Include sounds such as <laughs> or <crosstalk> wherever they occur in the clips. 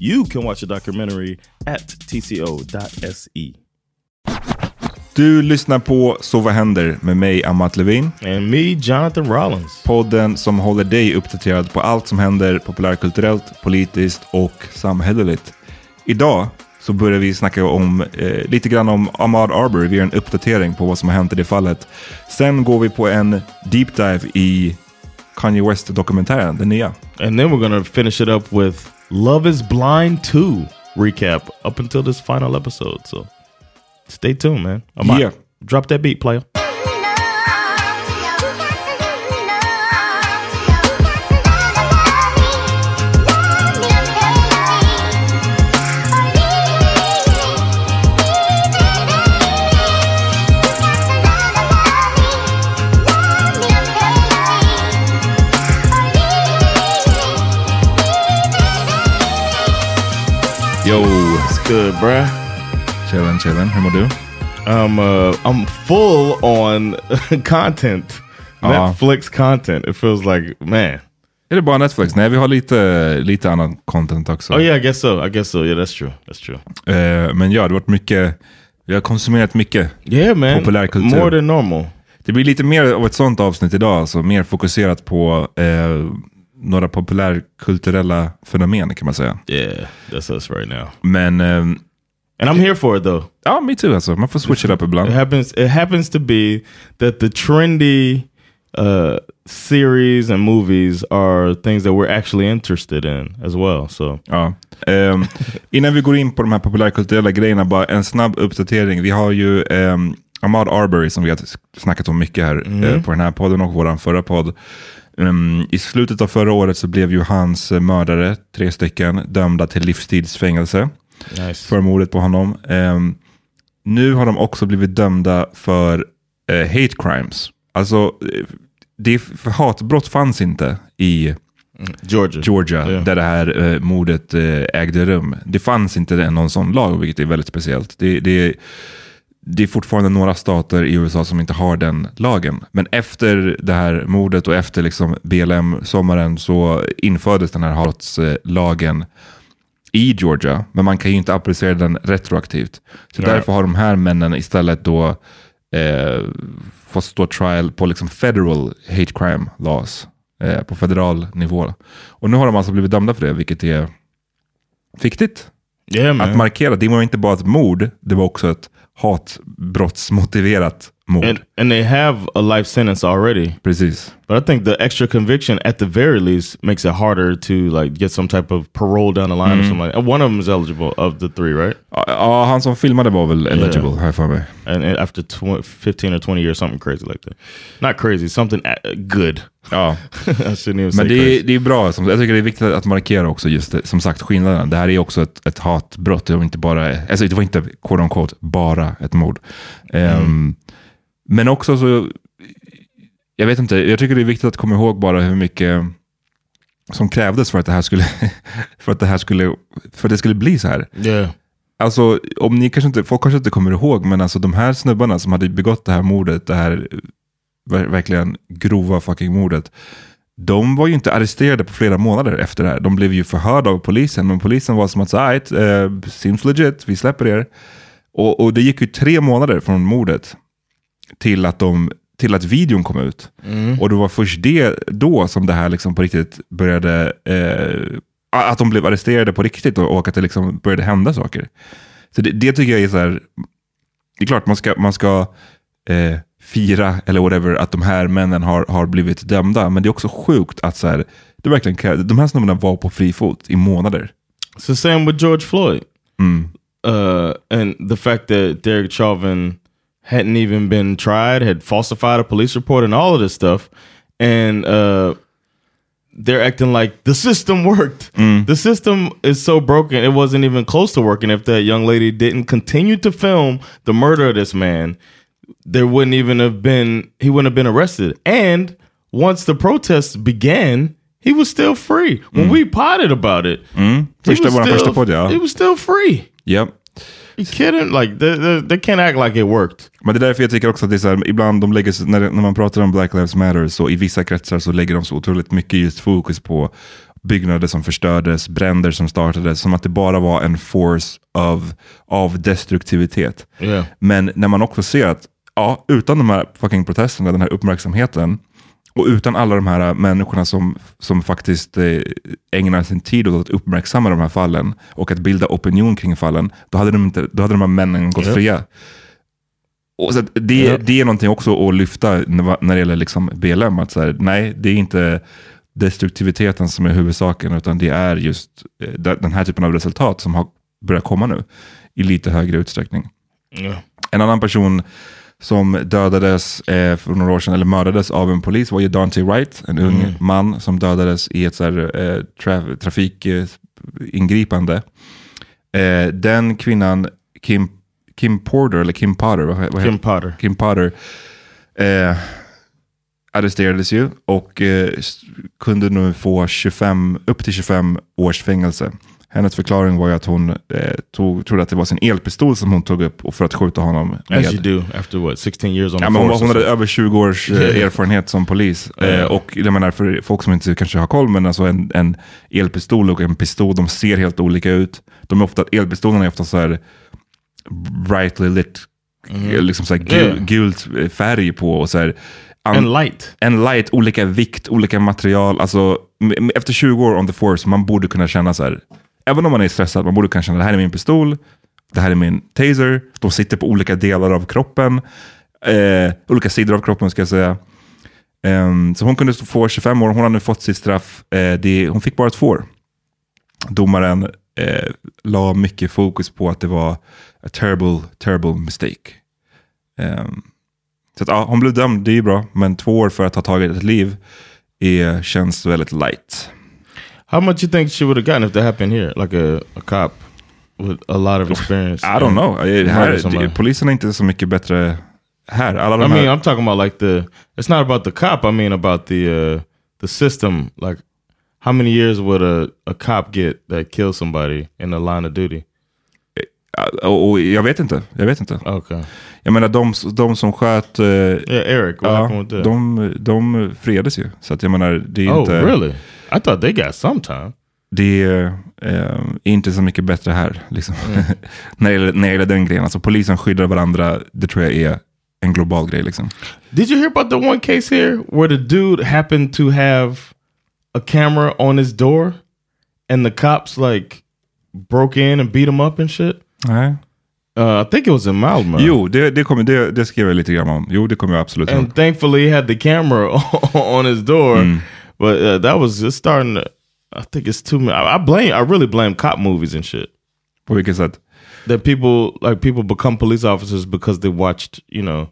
You can watch the documentary at tco.se. Du lyssnar på Så vad händer med mig, Amat Levin. And me, Jonathan Rollins. Podden som håller dig uppdaterad på allt som händer populärkulturellt, politiskt och samhälleligt. Idag så börjar vi snacka om eh, lite grann om Ahmad Arbery. Vi gör en uppdatering på vad som har hänt i det fallet. Sen går vi på en deep dive i Kanye West-dokumentären, den nya. And then we're gonna finish it up with Love is Blind 2 recap up until this final episode. So stay tuned, man. I'm Yeah. Drop that beat, player. Yo! It's good, bruh. Chillen, chillen. Hur mår du? I'm uh I'm full on <laughs> content. Ja. Netflix content. It feels like man. Är det bara Netflix? Nej, vi har lite, lite annan content också. Oh yeah, I guess so. I guess so. Yeah, that's true. That's true. Eh, men ja, det har varit mycket. Vi har konsumerat mycket Yeah, man. populärkultur. More than normal. Det blir lite mer av ett sånt avsnitt idag, alltså mer fokuserat på eh, några populärkulturella fenomen kan man säga. Yeah, that's us right now. Men, ehm, And I'm here for it though. ja, me too alltså. Man får switch it up It ibland. happens. It happens to be that the trendy uh, series and movies are things that we're actually interested in as well. So Ja. Ehm, innan vi går in på de här populärkulturella grejerna, bara en snabb uppdatering. Vi har ju um, Ahmad Arbery som vi har snackat om mycket här eh, på den här podden och vår förra podd. Ehm, I slutet av förra året så blev ju hans eh, mördare, tre stycken, dömda till livstidsfängelse nice. för mordet på honom. Ehm, nu har de också blivit dömda för eh, hate crimes. Alltså, eh, det, för hatbrott fanns inte i Georgia. Georgia, Ja. där det här eh, mordet eh, ägde rum. Det fanns inte någon sån lag, vilket är väldigt speciellt. Det, det, det är fortfarande några stater i USA som inte har den lagen. Men efter det här mordet och efter liksom BLM-sommaren så infördes den här hatlagen i Georgia. Men man kan ju inte applicera den retroaktivt. Så Nej. därför har de här männen istället då eh, fått stå trial på liksom federal hate crime laws. Eh, på federal nivå. Och nu har de alltså blivit dömda för det, vilket är viktigt. Yeah. Att markera, det var inte bara ett mord, det var också ett hatbrottsmotiverat mord. and, and they have a life sentence already. Precis. But I think the extra conviction, at the very least, makes it harder to like get some type of parole down the line or something like. One of them is eligible of the three, right? Ja, Ja, han som filmade var väl eligible, Yeah. här för mig. And, and after tw 15 or 20 years, something crazy like that. Not crazy, something uh, good. Ja. <laughs> I shouldn't even say Men det är, det är bra, jag tycker det är viktigt att markera också just det, som sagt skillnaden. Det här är också ett, ett hatbrott, det var inte bara, alltså det var inte quote on quote, bara ett mord. Ehm, men också så, jag vet inte, jag tycker det är viktigt att komma ihåg bara hur mycket som krävdes för att det här skulle, <laughs> för att det här skulle, för att det skulle bli så här. Yeah. Alltså, om ni kanske inte, folk kanske inte kommer ihåg, men alltså de här snubbarna som hade begått det här mordet, det här ver- verkligen grova fucking mordet, de var ju inte arresterade på flera månader efter det här. De blev ju förhörda av polisen, men polisen var som att säga, right, uh, seems legit, vi släpper er. Och, och det gick ju tre månader från mordet till att, de, till att videon kom ut. Och det var först det, då som det här liksom på riktigt började, eh, att de blev arresterade på riktigt och, och att det liksom började hända saker. Så det, det tycker jag är så här, det är klart man ska, man ska eh, fira eller whatever att de här männen har, har blivit dömda. Men det är också sjukt att så här, det verkligen, de här snubbarna var på fri fot i månader. It's the same with George Floyd. Uh, and the fact that Derek Chauvin hadn't even been tried, had falsified a police report, and all of this stuff. And uh, they're acting like the system <laughs> worked. The system is so broken, it wasn't even close to working if that young lady didn't continue to film the murder of this man. There wouldn't even have been, he wouldn't have been arrested. And once the protests began, he was still free. When we potted about it, he was still- första podd, ja. He was still free. Ja. You kidding? Like they, they, they can't act like it worked. Men det är därför jag tycker också att det är så här, ibland de lägger, när, när man pratar om Black Lives Matter, så i vissa kretsar så lägger de så otroligt mycket just fokus på byggnader som förstördes, bränder som startades, som att det bara var en force of, av destruktivitet. Yeah. Men när man också ser att, ja, utan de här fucking protesterna, den här uppmärksamheten, och utan alla de här människorna som, som faktiskt eh, ägnar sin tid åt att uppmärksamma de här fallen och att bilda opinion kring fallen, då hade de, inte, då hade de här männen gått Ja. fria. Och så det, Ja. det är någonting också att lyfta när, det gäller liksom BLM. Att så här, nej, det är inte destruktiviteten som är huvudsaken, utan det är just eh, den den här typen av resultat som har börjat komma nu i lite högre utsträckning. Yeah. En annan person som dödades eh, för några år sedan, eller mördades av en polis var ju Dante Wright, en ung man som dödades i ett så här, eh, tra trafikingripande. Eh, den kvinnan, Kim, Kim Porter, eller Kim Potter, vad, vad Kim Potter. Kim Potter eh, arresterades ju och eh, kunde nu få 25, upp till 25 års fängelse. Hennes förklaring var ju att hon eh, tog, trodde att det var sin elpistol som hon tog upp och för att skjuta honom As you med. do after what 16 years on Ja, men hon, hon hade över 20 års eh, <laughs> erfarenhet som polis. Eh, och jag menar, för folk som inte kanske har koll, men alltså en, en elpistol och en pistol, de ser helt olika ut. De är ofta, elpistolerna är ofta så här brightly lit, eh, liksom så här gul, Ja. gult eh, färg på. Och så här, and light. en light, olika vikt, olika material. Alltså, efter 20 år on the force, man borde kunna känna så här, även om man är stressad, man borde kunna känna det här är min pistol, det här är min taser, de sitter på olika delar av kroppen, eh, olika sidor av kroppen ska jag säga. Ehm, så hon kunde få 25 år, hon har nu fått sitt straff, eh, det, hon fick bara två år. Domaren eh, la mycket fokus på att det var a terrible, terrible mistake. Ehm, så att, ja, hon blev dömd, det är ju bra. Men två år för att ha tagit ett liv är, känns väldigt light. How much you think she would have gotten if that happened here, like a, a cop? with a lot of experience. I don't know. Eh, Här, polisen är inte så mycket bättre här. Alla I de här, mean, I'm talking about like the. It's not about the cop. I mean about the uh, the system. Like, how many years would a, a cop get that kills somebody in the line of duty? och, och jag vet inte. Jag vet inte. Okay. Jag menar de, de som sköt... eh, Yeah, Eric. What ja, happened with that? de, de fredades ju. Så att jag menar, det är oh, inte... really? I thought they got some time. Det är eh, inte så mycket bättre här. Liksom. Mm. <laughs> när, det gäller, när det gäller den grejen. Alltså polisen skyddar varandra. Det tror jag är en global grej. Liksom. Did you hear about the one case here where the dude happened to have a camera on his door, and the cops like broke in and beat him up and shit? Nej. Uh, I think it was in Malmö. Jo, det, det, kommer, det, det skrev jag lite grann om. Jo, det kommer jag absolut ihåg. and thankfully he had the camera <laughs> on his door. Mm. But uh, that was just starting. To, I think it's too many. I, I blame. I really blame cop movies and shit. Vilket sätt? That people like people become police officers because they watched you know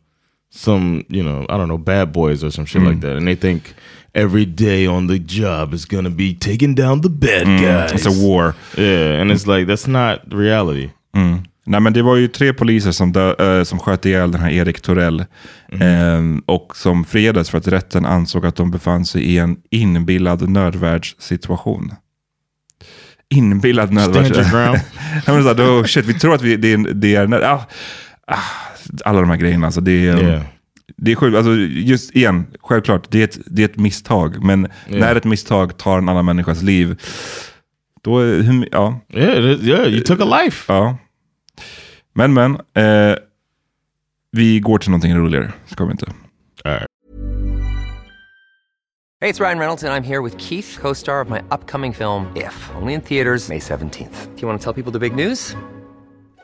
some you know I don't know bad boys or some shit Mm. like that, and they think every day on the job is gonna be taking down the bad guys. Mm. It's a war. Yeah, and it's like that's not reality. Mm. Nej, men det var ju tre poliser som, dö, eh, som sköt ihjäl den här Erik Torell. Mm. Eh, och som fredades för att rätten ansåg att de befann sig i en inbillad nödvärldssituation. Inbillad <laughs> här, oh, shit, vi tror att vi, det är... Det är ah, ah, alla de här grejerna. Alltså, det är, Yeah. det är sjukt. Alltså, just igen, självklart, det är ett, det är ett misstag. Men när ett misstag tar en annan människas liv, då... Hur, ja, Yeah, yeah. You took a life. Ja. Men men, eh, vi går till någonting roligare, ska vi inte? Right. Hey, it's Ryan Reynolds, and I'm here with Keith, co star of my upcoming film, If, only in theaters, May 17th. Do you want to tell people the big news?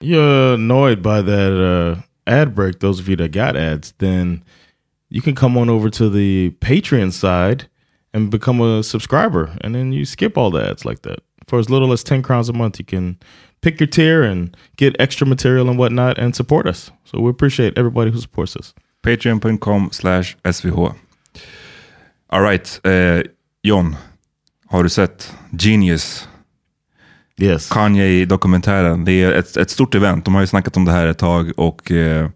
You're annoyed by that uh, ad break, those of you that got ads, then you can come on over to the Patreon side and become a subscriber. And then you skip all the ads like that. For as little as 10 crowns a month, you can pick your tier and get extra material and whatnot and support us. So we appreciate everybody who supports us. Patreon.com slash SVH. Alright, eh, John. Har du sett Genius? Yes. Kanye-dokumentären. Det är ett, ett stort event. De har ju snackat om det här ett tag och eh,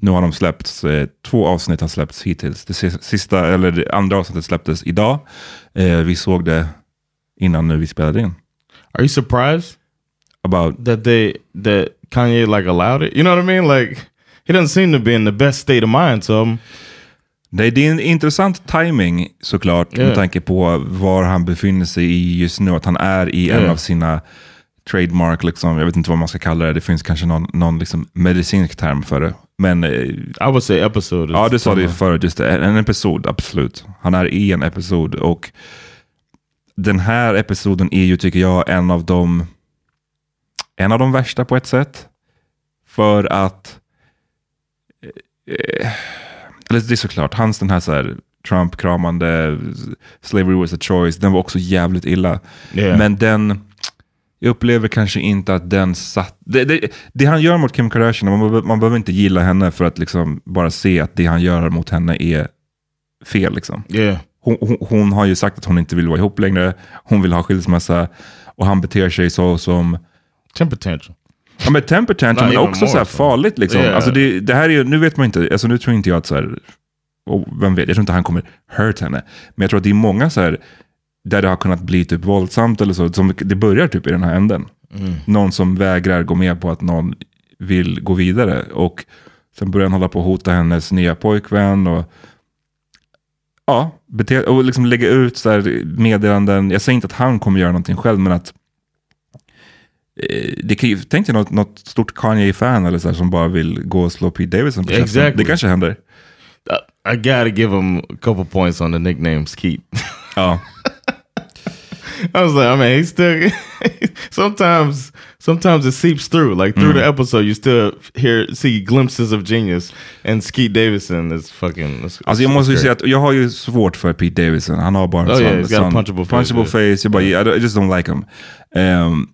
nu har de släppts. Eh, två avsnitt har släppts hittills. Det si- sista, eller det andra avsnittet släpptes idag. Eh, vi såg det innan nu vi spelade in. Are you surprised About, that they that Kanye like allowed it? You know what I mean? Like he doesn't seem to be in the best state of mind. So I'm, det, det är en intressant timing såklart Ja. med tanke på var han befinner sig i just nu. Att han är i en Ja. av sina trademark, liksom, jag vet inte vad man ska kalla det. Det finns kanske någon, någon liksom medicinsk term för det. Men eh, I would say episode. is Ja, du sa det förut. Just det. En episod, absolut. Han är i en episod. Och den här episoden är ju, tycker jag, en av de en av de värsta på ett sätt. För att eh, eller det är såklart, hans den här, så här Trump-kramande, slavery was a choice, den var också jävligt illa. Yeah. Men den, jag upplever kanske inte att den satt... Det, det, det han gör mot Kim Kardashian, man, man behöver inte gilla henne för att liksom bara se att det han gör mot henne är fel. Liksom. Yeah. Hon, hon, hon har ju sagt att hon inte vill vara ihop längre, hon vill ha skilsmässa och han beter sig så som Temper tantrum. Ja, men temper tantrum, even också så här so. farligt. Liksom. Yeah. Alltså det, det här är ju, nu vet man inte, alltså nu tror inte jag att så här, och vem vet, jag tror inte han kommer hurt henne. Men jag tror att det är många så här, där det har kunnat bli typ våldsamt eller så, som det börjar typ i den här änden. Någon som vägrar gå med på att någon vill gå vidare. Och sen börjar han hålla på och hota hennes nya pojkvän. Och, ja, bete, och liksom lägga ut så meddelanden. Jag säger inte att han kommer göra någonting själv, men att det kan ju, tänk dig något, något stort Kanye-fan eller så här, som bara vill gå och slå Pete Davidson på käften. Exactly. Det kanske händer. I, I gotta give him a couple points on the nickname Skeet. Ja. <laughs> I was like, I mean, he's still. <laughs> sometimes, sometimes it seeps through. Like through the episode, you still hear see glimpses of genius. And Skeet Davidson is fucking. It's, Alltså jag måste ju säga att jag har ju svårt för Pete Davidson. Han har bara en Oh, sån, yeah, punchable face, punchable yeah. face. Jag, bara, I I just don't like him. Så-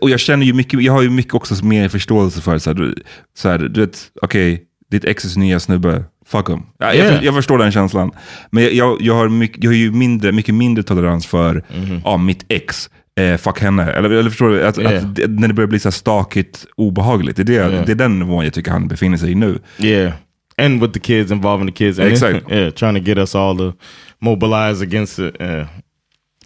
och jag känner ju mycket, jag har ju mycket också mer förståelse för så här, så här, du vet, okej, ditt exes nya snubbe, fuck him. Ja, jag, Yeah. för, jag förstår den känslan. Men jag, jag, jag, har, mycket, jag har ju mindre, mycket mindre tolerans för Mhm. ja, mitt ex. Eh, fuck henne. Eller, eller förstår du? Att, Yeah. att, när det börjar bli så här stakigt obehagligt. Det är, det, Yeah. det är den nivån jag tycker han befinner sig i nu. Yeah. And with the kids involving the kids. And Exactly. <laughs> yeah, trying to get us all to mobilize against it. Yeah.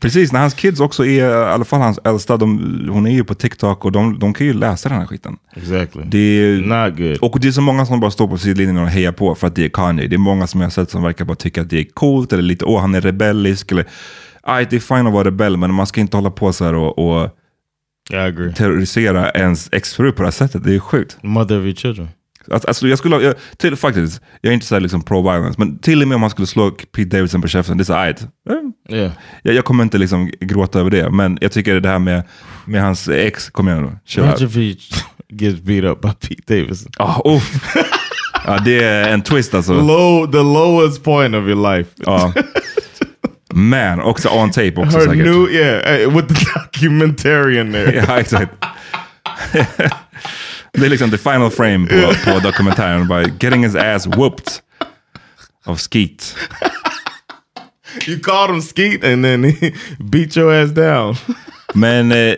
Precis, när hans kids också är, i alla fall hans äldsta, de, hon är ju på TikTok och de, de kan ju läsa den här skiten. Exactly. Det är, Not good. och det är så många som bara står på sidlinjen och hejar på för att det är Kanye. Det är många som jag har sett som verkar bara tycka att det är coolt eller lite, åh han är rebellisk. Eller, aj, det är fine att vara rebell men man ska inte hålla på så här och, och terrorisera ens exfru på det här sättet. Det är sjukt. Mother of your children. Alltså, alltså, jag skulle, jag, till, faktiskt, jag är inte så här liksom pro-violence, men till och med om man skulle slå Pete Davidson på käften, det är så här, ajt. Eh, Yeah. Jag, jag kommer inte liksom gråta över det, men jag tycker det här med, med hans ex, kom igen nu. Chill out. Imagine if he gets beat up by Pete Davidson. Ah, uff. ja, det är en twist alltså. Low, the lowest point of your life. Ja. Man, också on tape också Her säkert. new, yeah, uh, with the documentarian there. Ja, exakt. <laughs> det är liksom the final frame på, på dokumentären. Bara getting his ass whooped av Skeet. You called him Skeet and then he beat your ass down. Men eh,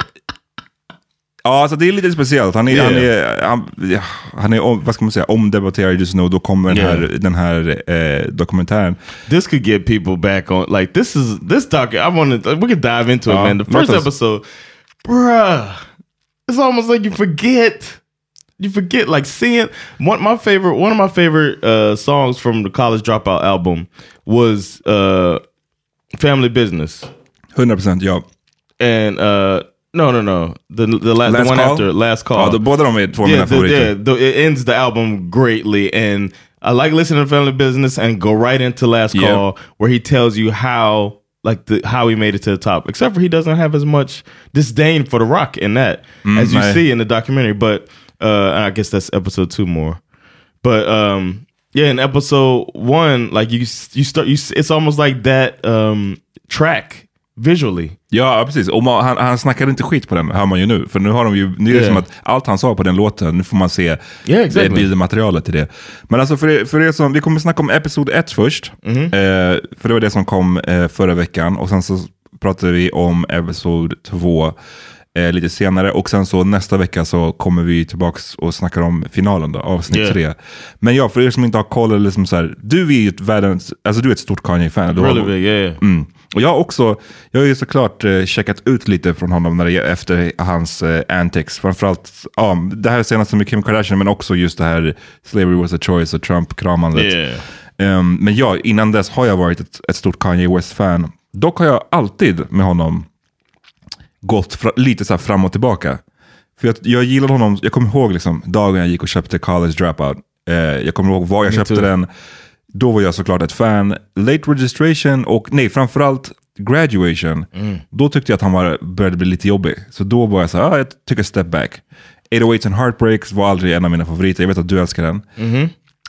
ja, alltså det är lite speciellt. Han är, Yeah. han är, han, ja, han är vad ska man säga, omdebatterad just nu. Då kommer den här, Yeah. den här eh, dokumentären. this could get people back on. Like this is this doc. I want to. We could dive into it, Uh, man. The first episode, bruh. It's almost like you forget. You forget, like seeing one. My favorite, one of my favorite uh, songs from the College Dropout album was uh, "Family Business," 100% ja. and uh, no, no, no, the the, la- the Last one Call? after "Last Call." Ja, de, båda de är två av mina yeah, favoriter. yeah the, it ends the album greatly, and I like listening to Family Business and go right into Last Yeah. Call, where he tells you how like the how he made it to the top. Except for he doesn't have as much disdain for The Rock in that as you nej. see in the documentary. But uh, I guess that's episode two more. But um, yeah, in episode one, like you you start you it's almost like that um, track visually. Ja, precis. Och man, han, han snackar inte skit på den, hör man ju nu. För nu har de ju, nu är det Yeah. som att allt han sa på den låten, nu får man se Yeah, exactly. bildmaterialet till det. Men alltså för er, för er som, vi kommer snacka om episod 1 först. Mm-hmm. Eh, för det var det som kom eh, förra veckan. Och sen så pratade vi om episod 2 eh, lite senare. Och sen så nästa vecka så kommer vi tillbaks och snackar om finalen då, avsnitt Yeah. 3. Men ja, för er som inte har koll, eller liksom så här, du är ju ett världens, alltså du är ett stort Kanye-fan. Really big, yeah. Mm. Och jag har också, jag har ju såklart eh, checkat ut lite från honom när det, efter hans eh, antics. Framförallt, ja, det här senaste med Kim Kardashian, men också just det här slavery was a choice och Trump-kramandet. Yeah. Ehm, men ja, innan dess har jag varit ett, ett stort Kanye West-fan. Dock har jag alltid med honom gått fra, lite så fram och tillbaka. För jag, jag gillade honom, jag kommer ihåg liksom, dagen jag gick och köpte College Dropout. Eh, jag kommer ihåg var jag köpte den. Då var jag såklart ett fan. Late Registration och nej, framförallt Graduation. Då tyckte jag att han var, började bli lite jobbig. Så då var jag så här, ah, jag tycker step back. 808 and Heartbreaks var aldrig en av mina favoriter. Jag vet att du älskar den.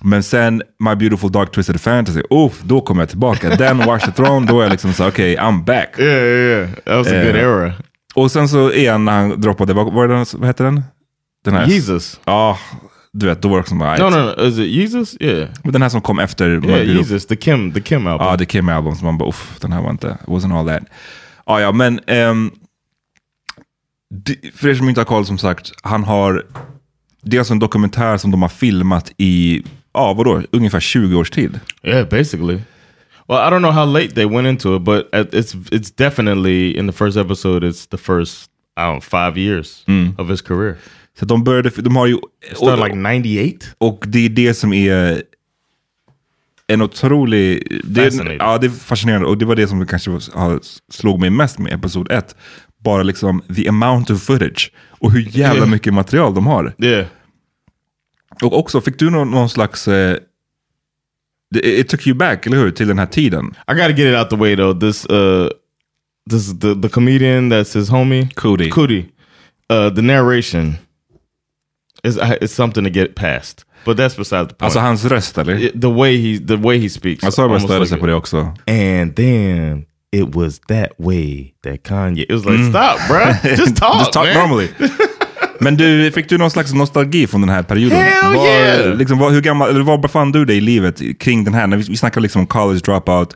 Men sen My Beautiful Dark Twisted Fantasy, uff, då kom jag tillbaka. Den Watch the Throne, då är jag liksom så okej, okay, I'm back. Yeah, yeah, yeah. That was a Eh, good era. Och sen så igen när han droppade, vad, den, vad heter den? Den här. Jesus. Ja, du vet, då var det också bara, No, no, no. Is it Jesus? Yeah. Den här som kom efter Yeah, Jesus. The Kim, the Kim album. Ja, The Kim Album, som man bara, uff, den här var inte, wasn't all that. Ja, ja, men det- för er som inte har koll, som sagt, han har, det är alltså en dokumentär som de har filmat i, ja vadå, ungefär 20 års tid. Yeah, basically. Well, I don't know how late they went into it, but it's it's definitely in the first episode. It's the first I don't know, five years of his career. Så de började, de har ju... Started like '98. Och det är det som är en otrolig... Det ja, det är fascinerande. Och det var det som kanske slog mig mest med episod 1. Bara liksom the amount of footage. Och hur jävla mycket material de har. Yeah. Och också, fick du någon, någon slags... Eh, it took you back, eller hur? Till den här tiden. I got to get it out the way though. This uh, this the the comedian that's his homie Cootie. Cootie. Uh, the narration is is something to get past, but that's beside the point. Alltså hans röst, eller? The way he the way he speaks. Jag sa bara like sig på det också. And then it was that way that Kanye. It was like, stop, bruh. <laughs> Just talk, Mm. Just talk man. normally. <laughs> Men du, fick du någon slags nostalgi från den här perioden? Hell var, yeah! liksom, var, hur gammal, eller var befann du dig i livet kring den här? När vi, vi snackar liksom om college dropout,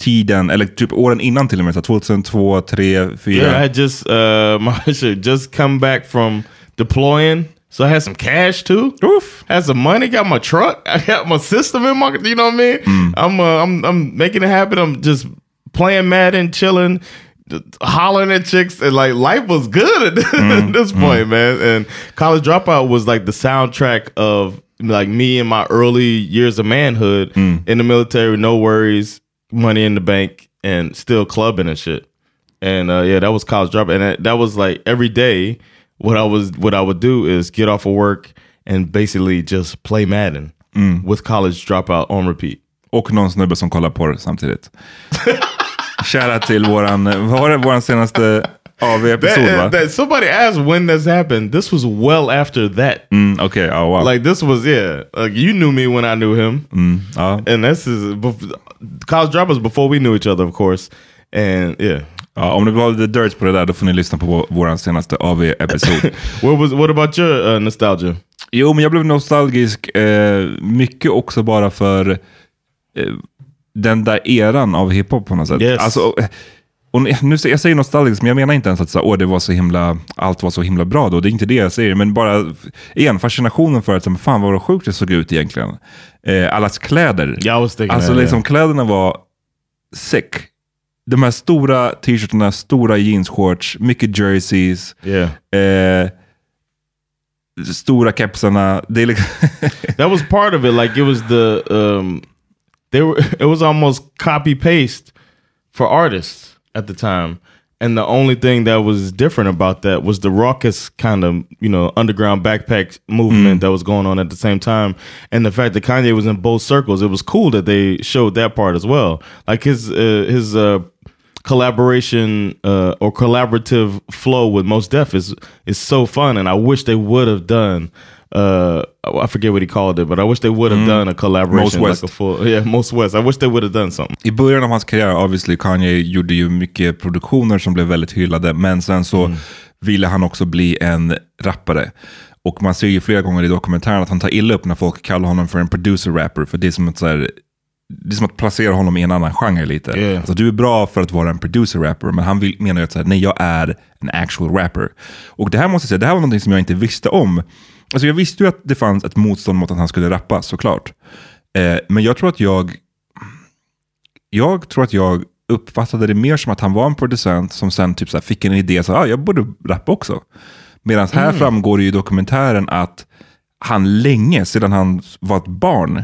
tiden, eller typ åren innan till och med, så 2002, 3, 4. Yeah, I just uh <laughs> my shit just come back from deploying. So I had some cash too. Oof. Had some money, got my truck, <laughs> I got my system in my you know what I mean? I'm uh, I'm I'm making it happen. I'm just playing Madden, chilling, hollering at chicks and like life was good at <laughs> this mm, <laughs> mm. point, man. And college dropout was like the soundtrack of like me in my early years of manhood mm. in the military, no worries, money in the bank, and still clubbing and shit. And uh, yeah, that was college dropout, and that, that was like every day. What I was, what I would do is get off of work and basically just play Madden with college dropout on repeat. Och någon snubbe som kollar på det samtidigt. <laughs> Shoutout till våran, vad var det, våran senaste AV-episod va? That, somebody asked when this happened. This was well after that. Mm, Okej, ja wow. Like this was yeah. Like you knew me when I knew him, ja. and this is college dropouts before we knew each other, of course. And yeah, Ja, om ni vill ha lite dirt på det där, då får ni lyssna på vår, senaste AV-episod. <laughs> what was what about your uh, nostalgia? Jo, men jag blev nostalgisk. Eh, mycket också bara för eh, den där eran av hiphop på något sätt. Yes. Alltså, och nu, jag säger nostalgisk, men jag menar inte ens att så, åh, det var så himla, allt var så himla bra då. Det är inte det jag säger, men bara igen, fascinationen för att så, fan vad sjukt det såg ut egentligen. Eh, allas kläder. Thinking Alltså that, liksom yeah. kläderna var sick. De här stora t-shirtarna, stora jeansshorts, mycket jerseys. Yeah. Eh, stora kepsarna. Det är liksom <laughs> that was part of it. Like it was the um, they were. <laughs> It was almost copy paste for artists at the time, and the only thing that was different about that was the raucous kind of you know underground backpack movement that was going on at the same time, and the fact that Kanye was in both circles. It was cool that they showed that part as well. Like his uh, his uh, collaboration uh, or collaborative flow with Most Def is is so fun, and I wish they would have done. Uh, I forget what he called it, but I wish they would have done a collaboration, Most West. like a full, yeah, Most West. I wish they would have done something. I början av hans karriär, obviously, Kanye gjorde ju mycket produktioner som blev väldigt hyllade, men sen så ville han också bli en rappare. Och man ser ju flera gånger i dokumentären att han tar illa upp när folk kallar honom för en producer-rapper, för det är som att, så här, det är som att placera honom i en annan genre lite. Yeah. Alltså, du är bra för att vara en producer-rapper, men han vill, menar ju att så här, nej, jag är en actual rapper. Och det här måste jag säga, det här var någonting som jag inte visste om. Alltså jag visste ju att det fanns ett motstånd mot att han skulle rappa, såklart. Eh, men jag tror att jag jag tror att jag uppfattade det mer som att han var en producent som sen typ så fick en idé, så ah, jag borde rappa också. Medan här framgår det ju i dokumentären att han länge, sedan han var ett barn,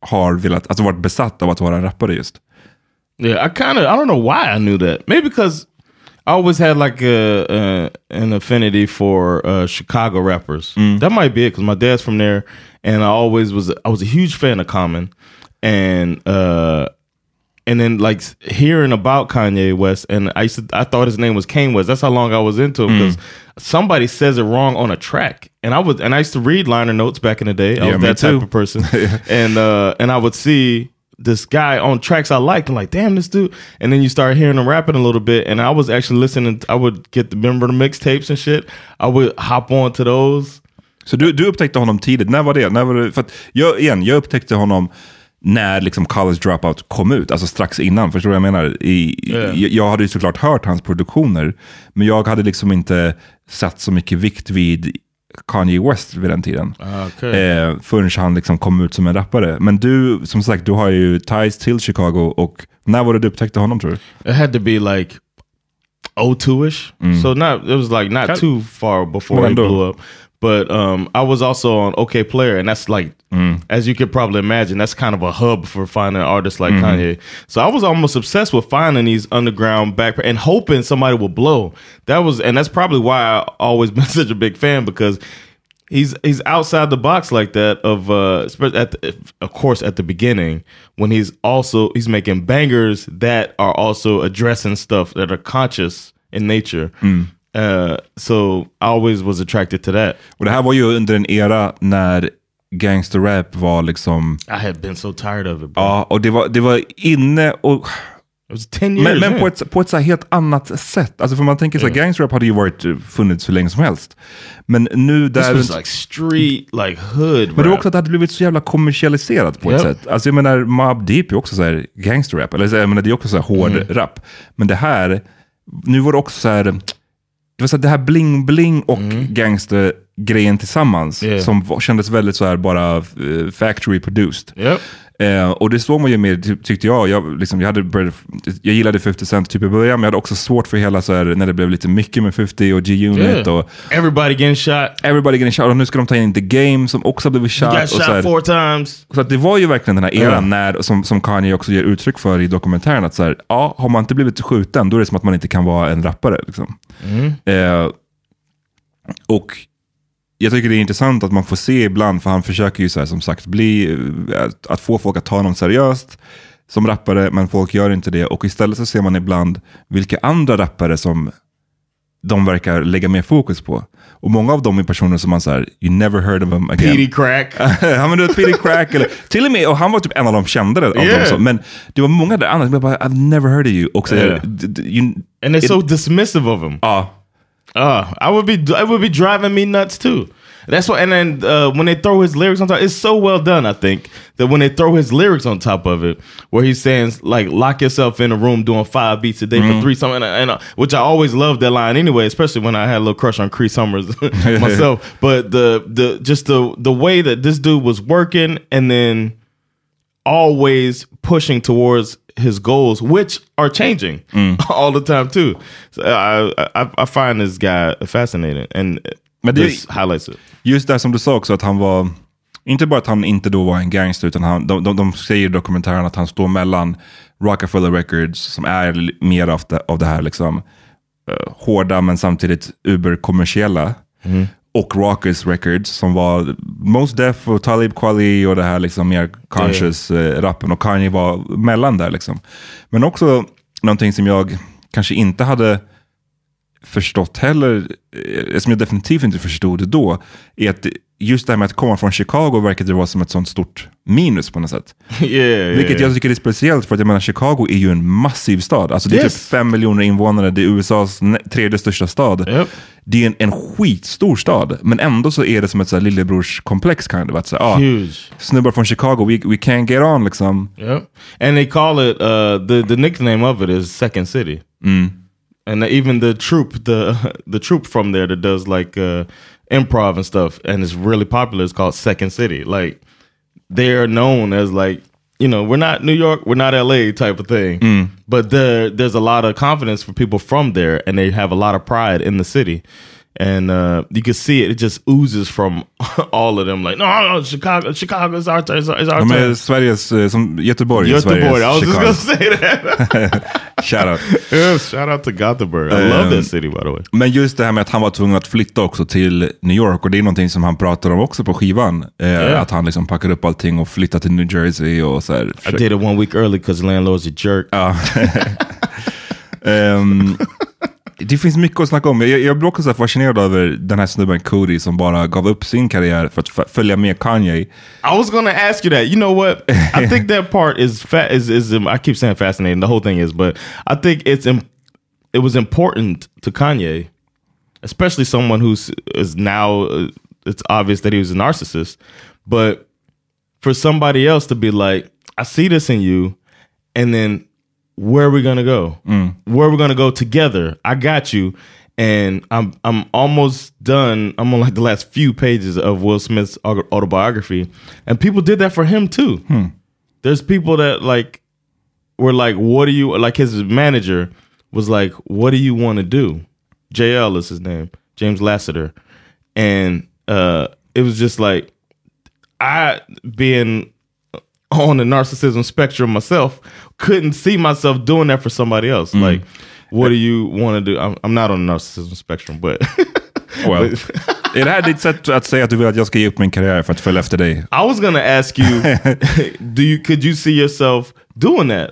har velat, alltså varit besatt av att vara en rappare just. Yeah, I kind of I don't know why I knew that. Maybe because I always had like a, uh an affinity for uh, Chicago rappers. That might be it because my dad's from there, and I always was I was a huge fan of Common, and uh, and then like hearing about Kanye West, and I used to, I thought his name was Kane West. That's how long I was into him because somebody says it wrong on a track, and I would and I used to read liner notes back in the day. I Yeah, was that too. type of person, <laughs> and uh, and I would see this guy on tracks I liked. I'm like, damn, this dude. And then you start hearing him rapping a little bit, and I was actually listening. I would get the remember the mixtapes and shit. I would hop on to those. Så du, du upptäckte honom tidigt. När var det? När var det? För att jag, igen, jag upptäckte honom när liksom College Dropout kom ut, alltså strax innan. Förstår du vad jag menar? I, Ja. jag, jag hade ju såklart hört hans produktioner, men jag hade liksom inte satt så mycket vikt vid Kanye West vid den tiden. Okay. Eh, förrän han liksom kom ut som en rappare. Men du, som sagt, du har ju ties till Chicago och när var det du upptäckte honom tror du? It had to be like 02ish. So not it was like not too far before he blew up. But um, I was also on OK Player, and that's like, as you could probably imagine, that's kind of a hub for finding artists like Kanye. So I was almost obsessed with finding these underground back and hoping somebody would blow. That was, and that's probably why I always <laughs> been such a big fan because he's he's outside the box like that of uh at the, of course at the beginning when he's also he's making bangers that are also addressing stuff that are conscious in nature uh so i always was attracted to that Och det här var ju under en era när gangsterrap var liksom, i had been so tired of it bro. ja, och det var, det var inne och it was 10 years Men, men på, ett, på ett så här helt annat sätt. Alltså för man tänker så här, gangsterrap hade ju varit, eh, funnits hur länge som helst. Men nu this där... was like street like hood men det var rap. också att det hade blivit så jävla kommersialiserat på ett Yep. sätt. Alltså jag menar, Mobb Deep är också så här gangsterrap. Eller jag menar, det är också så här hård Mm. rap. Men det här, nu var det också så här, det var så här, det här bling-bling och gangstergrejen tillsammans. Mm. Yeah. Som var, kändes väldigt så här bara eh, factory produced. yep Eh, och det såg man ju mer, ty- tyckte jag. Jag, liksom, jag, hade börjat, jag gillade 50 Cent typ i början, men jag hade också svårt för hela så här, när det blev lite mycket med 50 och G-Unit yeah. och everybody getting shot Everybody getting shot. Och nu ska de ta in The Game som också har blivit you shot. got och så, shot här, four times så att det var ju verkligen den här eran Ja. när, som, som Kanye också ger uttryck för i dokumentären, att så här, ja, har man inte blivit skjuten, då är det som att man inte kan vara en rappare. Liksom. Eh, och jag tycker det är intressant att man får se ibland, för han försöker ju så här, som sagt bli, att, att få folk att ta honom seriöst som rappare, men folk gör inte det. Och istället så ser man ibland vilka andra rappare som de verkar lägga mer fokus på. Och många av dem är personer som man säger, you never heard of them again. Petey crack <laughs> han var du vet, Petey Crack, eller till och med, och han var typ en av de kändare av Yeah. dem. Som, men det var många där andra som jag bara, I've never heard of you. Och så, Yeah. you, and they're it- so dismissive of him ja, Uh, I would be it would be driving me nuts too. That's what, and then uh, when they throw his lyrics on top, it's so well done. I think that when they throw his lyrics on top of it, where he's saying like "lock yourself in a room doing five beats a day for three something," and, and uh, which I always loved that line anyway, especially when I had a little crush on Cree Summers <laughs> <laughs> myself. But the the just the the way that this dude was working, and then always pushing towards his goals, which are changing <laughs> all the time too. So I, I I find this guy fascinating, and Men det- this highlights it. Just det som du sa också, att han var, inte bara att han inte då var en gangster, utan han, de, de, de säger i dokumentären att han står mellan Rockefeller Records, som är mer av det, av det här liksom, eh, hårda men samtidigt uber-kommersiella, och Rockers Records som var Most Def och Talib Kweli och det här liksom mer conscious eh, rappen och Kanye var mellan där. Liksom. Men också någonting som jag kanske inte hade förstått heller, eh, som jag definitivt inte förstod då, är att just det här med att komma från Chicago verkade vara som ett sånt stort minus på något sätt. <laughs> yeah, yeah, Vilket jag tycker är speciellt för att jag menar Chicago är ju en massiv stad. Alltså det är Yes. typ fem miljoner invånare, det är USAs tredje största stad. Yep. Det är en, en skitstor stad, men ändå så är det som ett så här lillebrorskomplex kind of. Att så här, ah, huge. snubbar från Chicago, we, we can't get on liksom. Yep. And they call it uh, the the nickname of it is Second City. And even the troupe, the <laughs> the troupe from there that does like uh, improv and stuff, and it's really popular. It's called Second City. Like they're known as like you know we're not New York, we're not LA type of thing, but there there's a lot of confidence for people from there, and they have a lot of pride in the city. And uh, you can see it. It just oozes from <laughs> all of them. Like, no, no, Chicago, Chicago is our turn. It's our, turn. Sveriges, eh, som Göteborg Göteborg. Sveriges I was just Chicago. gonna say that. <laughs> Shout out. yes, shout out to Gothenburg. I love Um, that city, by the way. Men just det här med att han var tvungen att flytta också till New York och det är någonting som han pratar om också på skivan. Eh, Ja. Att han liksom packar upp allting och flyttar till New Jersey och så här. I did it one week early because landlord's a jerk. Ja. <laughs> Det finns mycket att snacka om. Jag, jag blir också så fascinerad över den här snubben Cody som bara gav upp sin karriär för att följa med Kanye. I was gonna ask you that. You know what? I think that part is fat. Is is um, I keep saying fascinating. The whole thing is, but I think it's im- it was important to Kanye, especially someone who's is now. Uh, it's obvious that he was a narcissist, but for somebody else to be like, I see this in you, and then where are we gonna go? Where are we gonna go together? I got you. And I'm I'm almost done. I'm on like the last few pages of Will Smith's autobiography, and people did that for him too. There's people that like were like, "What do you like?" His manager was like, "What do you want to do?" JL is his name, James Lassiter, and uh, it was just like I being on the narcissism spectrum myself couldn't see myself doing that for somebody else. Like, what do you want to do? I'm, I'm not on the narcissism spectrum, but <laughs> Well, är det här ditt sätt att säga att du vill att jag ska ge upp min karriär för att följa efter dig? I was gonna ask you, <laughs> do you could you see yourself doing that?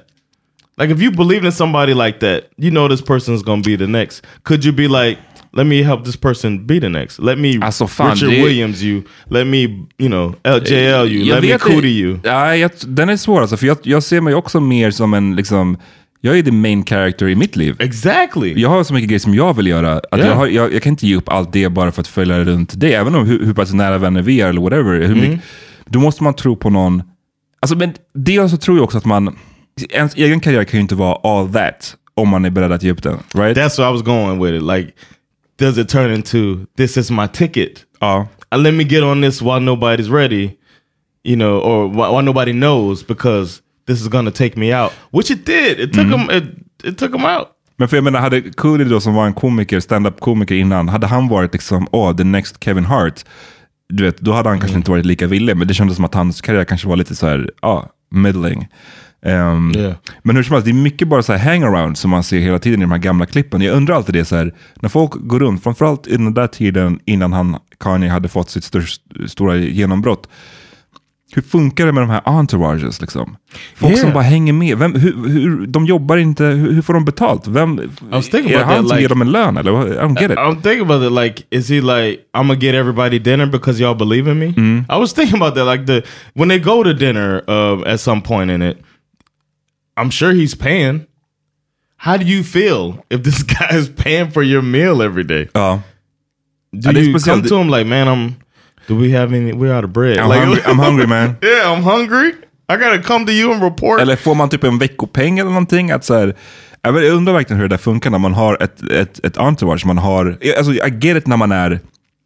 Like, if you believed in somebody like that, you know this person's gonna be the next. Could you be like, let me help this person be the next? Let me Alltså, fan, Richard det- Williams you. Let me, you know, LJL you. Jag let me Cootie det- you. Ja, jag, den är svår alltså, för jag, jag ser mig också mer som en, liksom, jag är the main character i mitt liv. Exactly. Jag har så mycket grejer som jag vill göra. Att Ja. jag, har, jag, jag kan inte ge upp allt det bara för att följa runt det. Även om hur, hur pass nära vänner vi är eller whatever. Hur Mm. mycket, då måste man tro på någon... Alltså, men dels så tror jag också att man... Ens egen karriär kan ju inte vara all that om man är beredd att ge upp den. Right? That's where I was going with it. Like, does it turn into this is my ticket? ja. Uh, let me get on this while nobody's ready, you know, or while, while nobody knows because this is gonna take me out. Which it did. It took him. It, it took him out. Men för jag menar, hade Cooley då som var en komiker, stand-up komiker innan, hade han varit liksom, åh, the next Kevin Hart, du vet, då hade han kanske inte varit lika villig. Men det kändes som att hans karriär kanske var lite så här, ja, middling. Ehm, Yeah. Men hur som helst, det är mycket bara så här hangaround som man ser hela tiden i de här gamla klippen. Jag undrar alltid det så här, när folk går runt, framförallt i den där tiden innan han, Kanye hade fått sitt störst, stora genombrott. Hur funkar det med de här entourages? Liksom? Folk Yeah. som bara hänger med. Vem, hur, hur, de jobbar inte, hur, hur får de betalt? Vem, är det han som like- ger dem en lön? Eller? I don't get it. I'm thinking about it. Like, is he like, I'm gonna get everybody dinner because y'all believe in me? I was thinking about that. Like the when they go to dinner uh, at some point in it, I'm sure he's paying. How do you feel if this <laughs> guy is paying for your meal every day? Ja. Do Ja, det är you speciellt. come to him like, man, I'm. Do we have any? We're out of bread. I'm, like, hungry, I'm hungry man. <laughs> yeah, I'm hungry. I gotta come to you and report. Eller får man typ en veckopeng eller någonting? Att så här, jag vet- jag undrar verkligen hur det där funkar när man har ett, ett, ett entourage. Man har, alltså, I get it när man är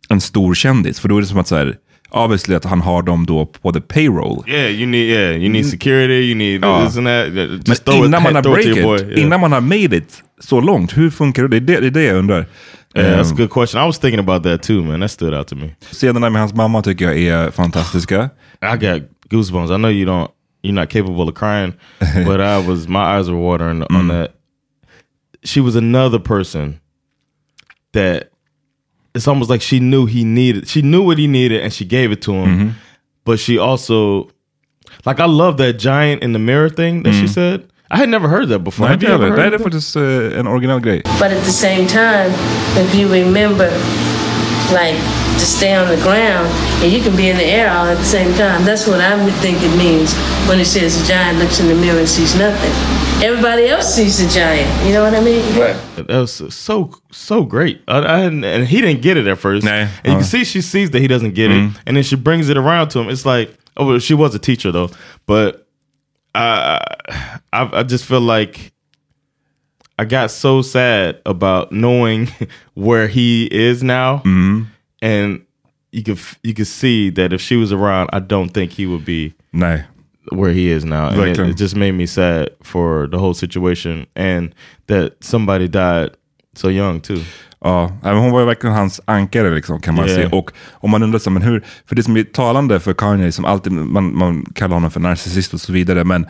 en stor kändis, för då är det som att så här, obviously att han har dem då på the payroll. yeah, you need. Yeah, you need security. You need Ja. this and that. Just Men innan it, man har break it, boy. Yeah. innan man har made it så långt, hur funkar det? Det är det, det, jag undrar. Yeah, that's a Ehm, good question. I was thinking about that too, man. That stood out to me. Scenerna med hans mamma tycker jag är fantastiska. I got goosebumps. I know you don't. You're not capable of crying, <laughs> but I was. My eyes were watering on that. She was another person that it's almost like she knew he needed. She knew what he needed, and she gave it to him. But she also, like, I love that giant in the mirror thing that she said. I had never heard that before. Nej, Have inte you ever heller. heard Det är of that? faktiskt eh, en original grej. But at the same time, if you remember, like to stay on the ground, and you can be in the air all at the same time. That's what I would think it means when it says the giant looks in the mirror and sees nothing. Everybody else sees the giant. You know what I mean? Right. That was so so great. I, I hadn't, and he didn't get it at first. Nah. And you Uh. can see she sees that he doesn't get it, and then she brings it around to him. It's like, oh, well, she was a teacher though, but I, I, I just feel like I got so sad about knowing <laughs> where he is now, and you could f- you could see that if she was around, I don't think he would be Nej. Where he is now. And it, it just made me sad for the whole situation and that somebody died so young too. Ja, hon var ju verkligen hans ankare liksom, kan man Yeah. se. Och om man undrar, så, men hur, för det som är talande för Kanye, som alltid, man, man kallar honom för narcissist och så vidare, men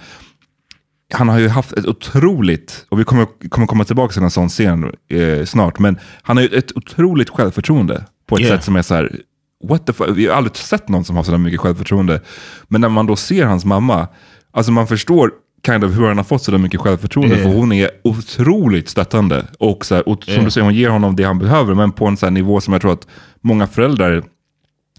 han har ju haft ett otroligt, och vi kommer, kommer komma tillbaka till en sån scen eh, snart, men han har ju ett otroligt självförtroende på ett Yeah. sätt som är så här, what the fuck? Vi har aldrig sett någon som har så där mycket självförtroende. Men när man då ser hans mamma, alltså man förstår kind of hur han har fått så där mycket självförtroende, Yeah. för hon är otroligt stöttande. Och, så här, och som Yeah. du säger, hon ger honom det han behöver, men på en så nivå som jag tror att många föräldrar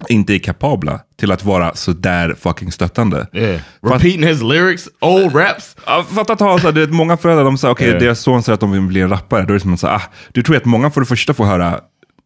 inte är kapabla till att vara så där fucking stöttande. Yeah. Repeating his lyrics, old raps. Fatta att ha så här, du vet, många föräldrar de säger okej, Ja. deras son säger att de vill bli en rappare. Då är det som att ah, du tror att många för det första får höra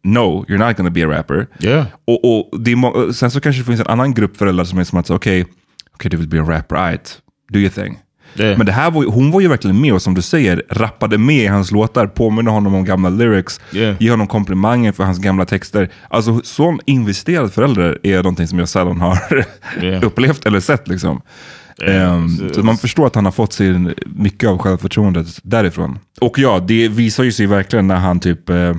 No, you're not gonna be a rapper. Yeah. Och, och är sen så kanske det finns en annan grupp föräldrar som är som att okej, okej du vill bli en rapper, right, do your thing. Yeah. Men det här var, hon var ju verkligen med och som du säger, rappade med i hans låtar, påminner honom om gamla lyrics, Yeah. ger honom komplimanger för hans gamla texter. Alltså sån investerad förälder är någonting som jag sällan har <laughs> Yeah. upplevt eller sett. Liksom. Yeah, it's- så man förstår att han har fått sin, mycket av självförtroendet därifrån. Och ja, det visar ju sig verkligen när han typ... Eh,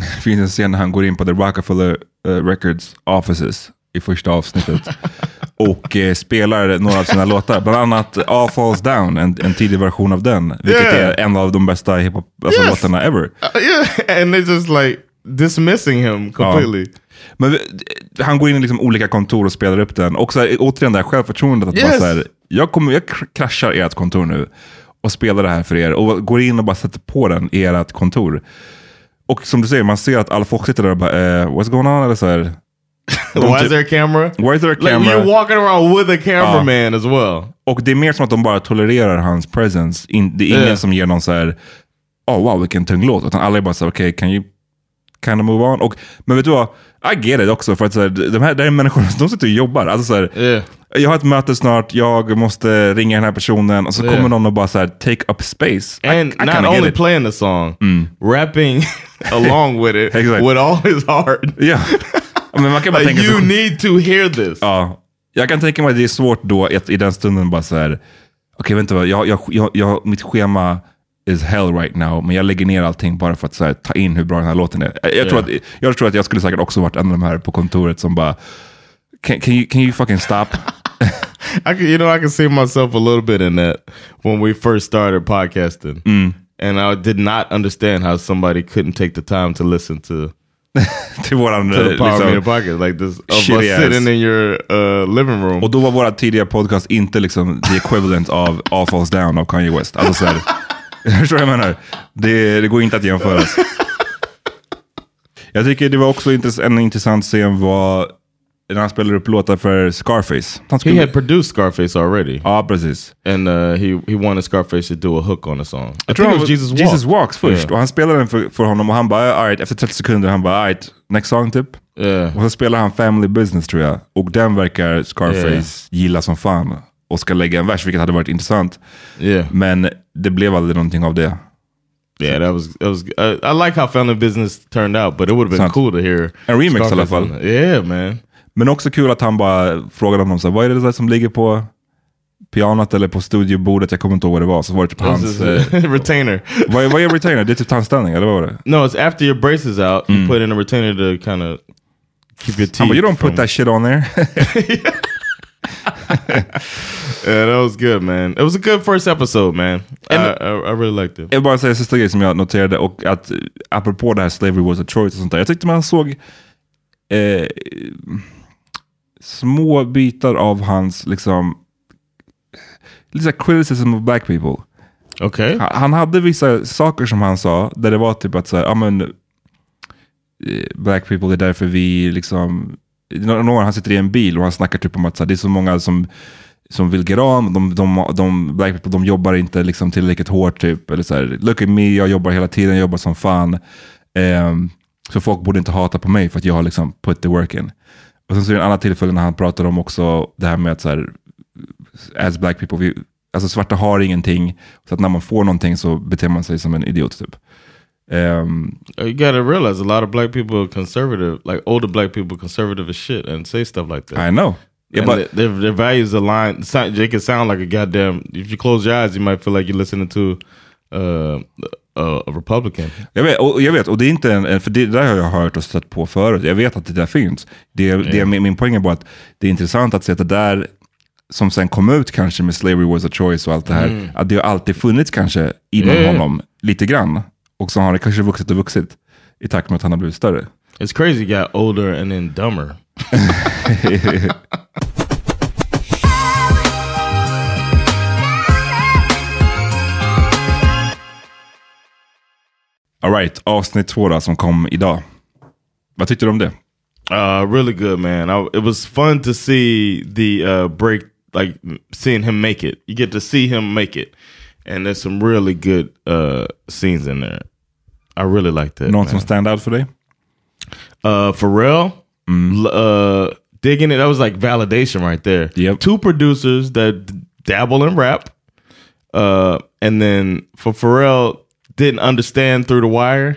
det <laughs> finns en scen när han går in på The Rockefeller eh, Records offices i första avsnittet. <laughs> och eh, spelar några av sina låtar. Bland annat All Falls Down, en, en tidig version av den. Vilket Yeah. är en av de bästa hiphop alltså, Yes. låtarna ever. Uh, yeah, and they're just like dismissing him completely. Men vi- han går in i liksom olika kontor och spelar upp den. Och så här, återigen det här självförtroendet. Att Yes. så här, jag, kommer, jag kr- kraschar ert kontor nu och spelar det här för er. Och går in och bara sätter på den i ert kontor. Och som du säger, man ser att alla folk sitter där och bara, eh, what's going on? Eller så här, <laughs> Why typ- is there a camera? Why is there a Like camera? you're walking around with a cameraman as well. Och det är mer som att de bara tolererar hans presence. In, det är ingen Yeah. som ger någon så här, oh wow vilken tung låt. Utan alla är bara så okej can you kind of move on? Och, men vet du vad? I get it också. För att så här, de här, det här är människor som sitter och jobbar. Alltså, så här, Yeah. Jag har ett möte snart, jag måste ringa den här personen. Och så Yeah. kommer någon och bara så här, take up space. I- And I not kinda get only playing the song, rapping <laughs> along with it Exactly. with all his heart. Ja. Men man kan bara Like, tänka you sig, need to hear this. ja, Jag kan tänka mig att det är svårt då att i den stunden bara så här, okej vänta, vad, jag, jag, jag, jag, mitt schema is hell right now, men jag lägger ner allting bara för att här, ta in hur bra den här låten är. Jag, jag, tror att, jag tror att jag skulle säkert också varit en av de här på kontoret som bara, can, can, you, can you fucking stop? <laughs> I can, you know, I can see myself a little bit in that when we first started podcasting, and I did not understand how somebody couldn't take the time to listen to <laughs> till våran... to the eh, Power liksom- Meter podcast like this of us ass. sitting in your uh, living room. Och då var våra tidiga podcast inte liksom the equivalent av All Falls Down av Kanye West. Alltså så här, <laughs> <laughs> förstår vad jag menar. Det, det går inte att jämföra. Jag tycker det var också en intressant scen var när han spelade upp låtar för Scarface. Han he skulle, had produced Scarface already, ja, precis. and uh, he he wanted Scarface to do a hook on the song. Jag it was var- Jesus Walk. Jesus Walks först. Yeah. Och han spelade den för, för honom och han bara, alright, efter 30 sekunder, han bara, alright, next song typ. Yeah. Och så spelar han Family Business tror jag. Och den verkar Scarface Yeah. gilla som fan. Och ska lägga en vers, vilket hade varit intressant. Yeah. Men det blev aldrig någonting av det. Yeah, that was that was. Uh, I like how Family Business turned out, but it would have been Sant. cool to hear En remix i alla fall. Yeah, man. Men också kul att han bara frågade honom, så här, vad är det där som ligger på pianot eller på studiobordet? Jag kommer inte ihåg vad det var. Så var det typ hans... Eh, <laughs> retainer. vad, är- vad är retainer? Det är typ tandställning, eller vad var det? No, it's after your brace is out. You put in a retainer to kind of keep your teeth. Han bara, you don't from- put that shit on there. <laughs> <laughs> <laughs> Yeah, that was good, man. It was a good first episode, man. I, I, I really liked it. jag vill bara säga sista grejen som jag noterade, och att eh, apropå det här slavery was a choice och sånt där. Jag tyckte man såg eh, små bitar av hans, liksom, lite criticism of black people. Okay. Han- Han hade vissa saker som han sa, där det var typ att så här, ja men, eh, black people, är därför vi liksom, någon gång han sitter i en bil och han snackar typ om att så här, det är så många som, som vill get on, de, de, de, black people de jobbar inte liksom tillräckligt hårt typ, eller så här, look at me, jag jobbar hela tiden, jag jobbar som fan. Um, så folk borde inte hata på mig för att jag har liksom put the work in. Och sen så är det en annan tillfälle när han pratar om också det här med att så här, as black people, vi, alltså svarta har ingenting, så att när man får någonting så beter man sig som en idiot typ. Ehm, You gotta realize a lot of black people are conservative, like older black people, conservative as shit, and say stuff like that. I know. Yeah, And but, their, their values align. They can sound like a goddamn. If you close your eyes, you might feel like you're listening to uh, a, Republican. Jag vet, och, jag vet, och det är inte en, för det där har jag hört och stött på förut. Jag vet att det där finns. Det, det, min, min poäng är bara att det är intressant att se att det där som sen kom ut kanske med Slavery was a choice och allt det här, att det har alltid funnits kanske inom Mm. honom lite grann. Och så har det kanske vuxit och vuxit i takt med att han har blivit större. It's crazy. He got older and then dumber. <laughs> All right, avsnitt två då, som kom idag. Vad tyckte du om det? Uh, really good, man. I, it was fun to see the uh, break, like seeing him make it. You get to see him make it, and there's some really good uh, scenes in there. I really like that. Någon man. som stand out för dig? Uh, Pharrell, l- uh, digging it. That was like validation right there. Yep. Two producers that dabble in rap, uh, and then for Pharrell didn't understand through the wire.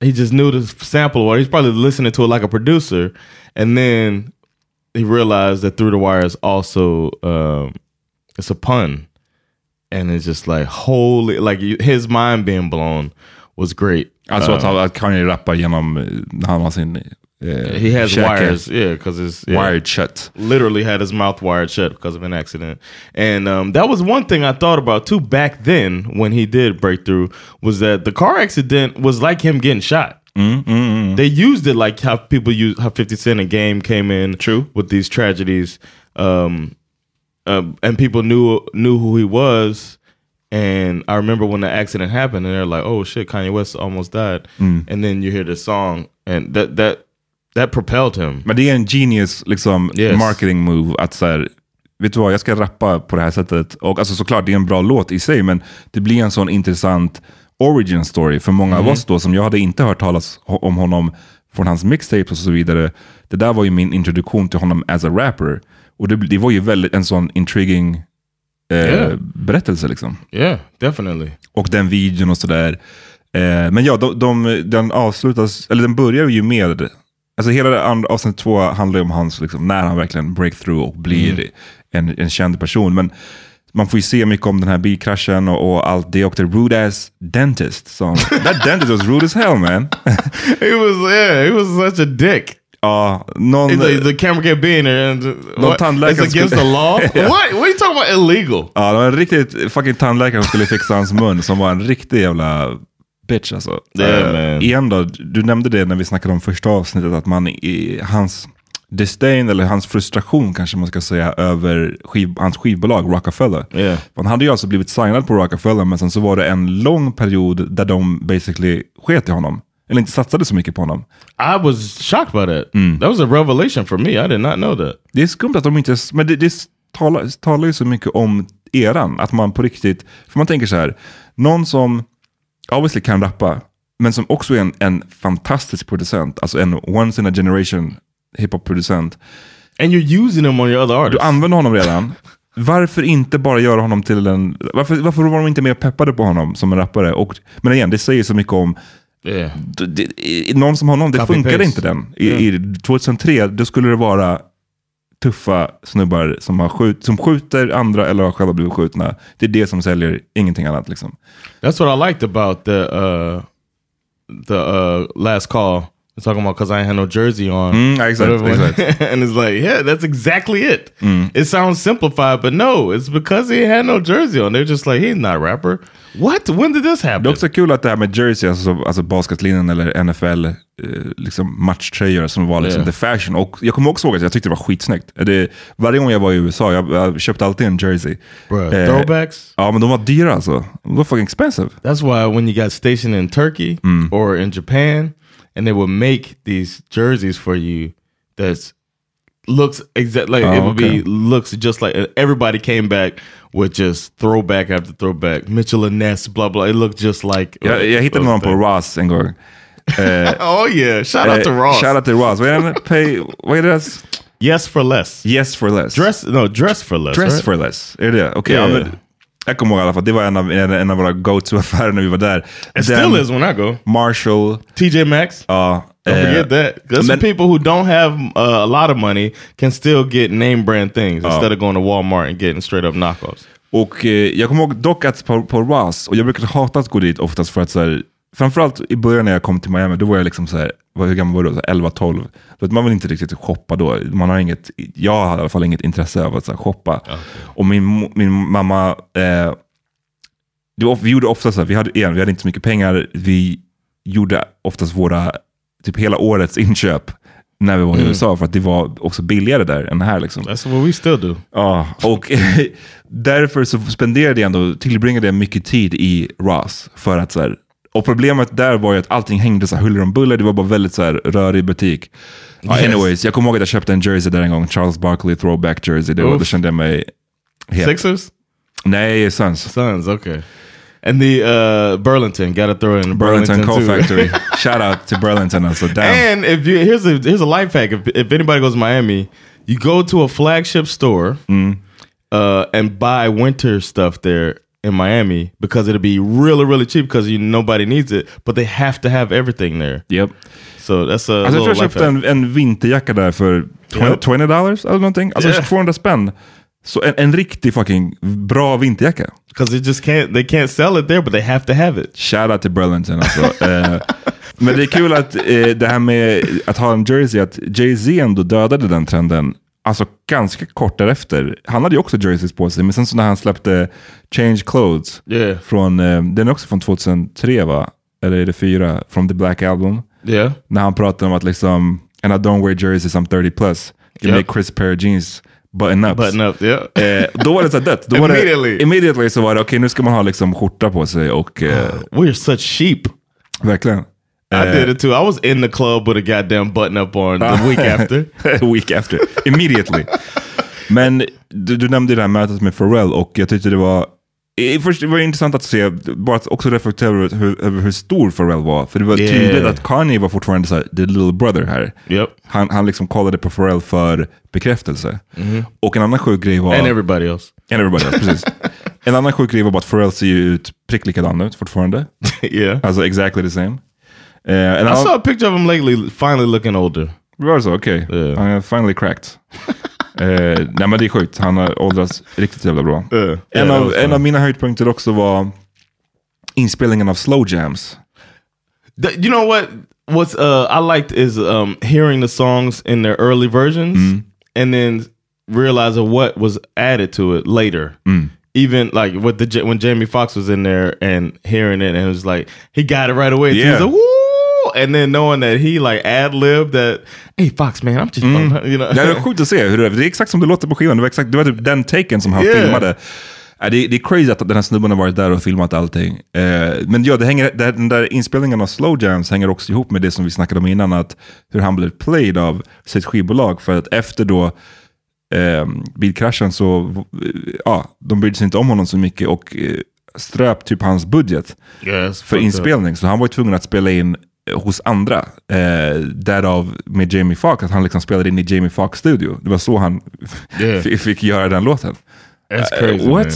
He just knew the sample or he's probably listening to it like a producer, and then he realized that through the wire is also um, it's a pun, and it's just like holy, like his mind being blown was great. Alltså Uh, att, han- Kanye rappar genom, eh, när han har sin eh, He has wires, yeah, because it's yeah, wired shut. Literally had his mouth wired shut because of an accident, and um, that was one thing I thought about too back then when he did break through was that the car accident was like him getting shot. They used it like how people use how Fifty Cent and Game came in True. with these tragedies, um, um, and people knew knew who he was. And I remember when the accident happened, and they're like, "Oh shit, Kanye West almost died." And then you hear the song, and that that that propelled him. Men det är en genius liksom, Yes. marketing move att så här, vet du vad, jag ska rappa på det här sättet. Och alltså såklart, det är en bra låt i sig, men det blir en sån intressant origin story för många av oss då, som jag hade inte hört talas om honom från hans mixtapes och så vidare. Det där var ju min introduktion till honom as a rapper. Och det, det var ju väldigt en sån intriguing eh, Yeah. berättelse liksom. Yeah, definitely. Och den videon och sådär. Eh, men ja, de, de, den avslutas, eller den börjar ju med, alltså hela avsnitt två handlar ju om hans, liksom, när han verkligen breakthrough och blir en, en känd person. Men man får ju se mycket om den här bilkraschen och, och allt det. Och the rude ass dentist. Som, <laughs> that dentist was rude as hell man. <laughs> He was yeah, he was such a dick. Ja, någon... He's like, the camera kept being there, and what? tandläkare it's against the law. Yeah. <laughs> What? What are you talking about? Illegal? Ja, det var en riktigt fucking tandläkare som skulle fixa hans mun som var en riktig jävla bitch alltså. Yeah, man. igen då, du nämnde det när vi snackade om första avsnittet, att man i hans disdain, eller hans frustration kanske man ska säga, över skiv, hans skivbolag Rockefeller. Yeah. Han hade ju alltså blivit signad på Rockefeller, men sen så var det en lång period där de basically sket i honom. Eller inte satsade så mycket på honom. I was shocked by that. That was a revelation for me. I did not know that. Det är skumt att de inte... Men det, det talar, talar ju så mycket om eran. Att man på riktigt... För man tänker så här. Någon som obviously kan rappa, men som också är en, en fantastisk producent. Alltså en once in a generation hiphop-producent. And you're using them on your other Du artists. använder honom redan. <laughs> Varför inte bara göra honom till en... Varför, varför var de inte mer peppade på honom som en rappare? Och, men igen, det säger så mycket om yeah. någon som honom, det Copy funkade paste. inte den. I, i 2003, då skulle det vara tuffa snubbar som, har skjut, som skjuter andra eller har själva blivit skjutna. Det är det som säljer, ingenting annat. Liksom. That's what I liked about the uh, the uh, last call. Talking about because I ain't had no jersey on. Mm, exactly, exactly. <laughs> and it's like, yeah, that's exactly it. Mm. It sounds simplified, but no, it's because he had no jersey on. They're just like, he's not a rapper. What? When did this happen? Det är också kul att det här med jersey, alltså, alltså basketlinjen eller NFL, eh, liksom matchtröjor som var liksom Yeah. the fashion. Och jag kommer också ihåg att jag tyckte det var skitsnyggt. Det, varje gång jag var i USA, jag, jag köpte alltid en jersey. Bruh, Eh, throwbacks? Ja, men de var dyra alltså. De var fucking expensive. That's why when you got stationed in Turkey Mm. or in Japan, and they would make these jerseys for you that's looks exactly like Oh, it would okay. be looks just like everybody came back with just throwback after throwback, Mitchell and Ness, blah blah. It looked just like Jag, jag hittade någon på things. Ross en gång. Eh, Oh yeah, shout out to eh, Ross. Shout out to Ross. Wait? Pay, är det? yes for less. Yes for less. Dress no dress for less. Dress right? for less. Är det det? Okej, Yeah. Jag kommer ihåg i alla fall. Det var en av, en, en av våra go-to-affärer när vi var där. It still is when I go. Marshall. TJ Maxx. Ja. Don't eh, forget that. That's men- for people who don't have uh, a lot of money can still get name brand things instead of going to Walmart and getting straight up knockoffs. Och eh, jag kommer ihåg dock att på, på Ross, och jag brukade hata att gå dit oftast för att så här, framförallt i början när jag kom till Miami, då var jag liksom så här, hur gammal var du? Så här 11-12. Du vet, Man vill inte riktigt shoppa då. Man har inget, jag har i alla fall inget intresse av att så här, shoppa. Och min, min mamma, eh, var, vi gjorde ofta så här, vi hade, igen, vi hade inte så mycket pengar, vi gjorde oftast våra, typ hela årets inköp när vi var i USA, för att det var också billigare där än här. Liksom. That's what we still do. Ja, och <laughs> därför så spenderade jag ändå, tillbringade jag mycket tid i Ross. För att så här, och problemet där var ju att allting hängde så här huller om buller, det var bara väldigt så här rörig butik. Yes. anyways, jag kommer ihåg att jag köpte en jersey där en gång, Charles Barkley throwback jersey. Det var, då kände jag mig het. Sixers? Nej, Suns. Suns, okay. And the uh, Burlington, gotta throw in Burlington Burlington, Coal. Factory. <laughs> Shout out to Burlington alltså. Damn. And if you here's a here's a life hack. If if anybody goes to Miami, you go to a flagship store Mm. uh, and buy winter stuff there in Miami because it'll be really really cheap because you nobody needs it, but they have to have everything there. Yep. So that's a Alltså, jag little tror jag köpte en, en vinterjacka där för 20 Yep. 20 dollars eller någonting. Alltså Yeah. 200 spänn. Så en, en riktig fucking bra vinterjacka. Because they just can't they can't sell it there, but they have to have it. Shout out till Burlington alltså. <laughs> Eh, men det är kul att eh, det här med att ha en jersey, att Jay-Z ändå dödade den trenden. Alltså ganska kort därefter. Han hade ju också jerseys på sig, men sen så när han släppte Change Clothes, Yeah. från, eh, den är också från 2003 va? Eller är det fyra? Från The Black Album. Yeah. När han pratar om att liksom, and I don't wear jerseys, I'm 30 plus. Give me Yep. a crisp pair of jeans, button ups. Button up, yeah. Eh, då var det så dött. Då var Immediately. Det, immediately så var det, okej nu ska man ha liksom skjorta på sig och eh, We're such sheep. verkligen. I Eh, did it too. I was in the club with a goddamn button up on the <laughs> week after. A week after. Immediately. Men du, du nämnde det här mötet med Pharrell och jag tyckte det var Först, det var intressant att se, bara att också reflektera över hur, över hur stor Pharrell var. För det var Yeah. tydligt att Kanye var fortfarande så här, the little brother här. Yep. Han, han liksom kollade på Pharrell för bekräftelse. Och en annan sjuk grej var... And everybody else. And everybody else, precis. <laughs> En annan sjuk grej var bara att Pharrell ser ju ut prick likadan ut fortfarande. <laughs> yeah. Alltså exactly the same. En I annan- saw a picture of him lately, finally looking older. Var det så? Okej. Yeah. Han är finally cracked. eh, <laughs> nej men det är sjukt. Han har åldrats riktigt jävla bra. Yeah. En, Yeah, av, en av mina höjdpunkter också var inspelningen av slow jams. The- you know what? What's uh I liked is um hearing the songs in their early versions and then realizing what was added to it later. Even like with the when Jamie Foxx was in there and hearing it and it was like he got it right away. So he was Yeah. And then knowing that he like ad libbed that, hey Fox man, I'm just you know. Det är <laughs> sjukt att se. Hur det, är. det är exakt som det låter på skivan. Det var, exakt, det var typ den taken som han Yeah. filmade. Ja, det, det är crazy att den här snubben har varit där och filmat allting. Eh, men ja, det hänger, den där inspelningen av slow jams hänger också ihop med det som vi snackade om innan. Att hur han blev played av sitt skivbolag. För att efter då eh, bilkraschen så, eh, ja, de brydde sig inte om honom så mycket och eh, ströp typ hans budget Yes, för inspelning. Så han var ju tvungen att spela in hos andra. Eh, därav med Jamie Foxx, att han liksom spelade in i Jamie Foxx studio. Det var så han <laughs> Yeah. fick göra den låten. That's Eh, crazy. what? man.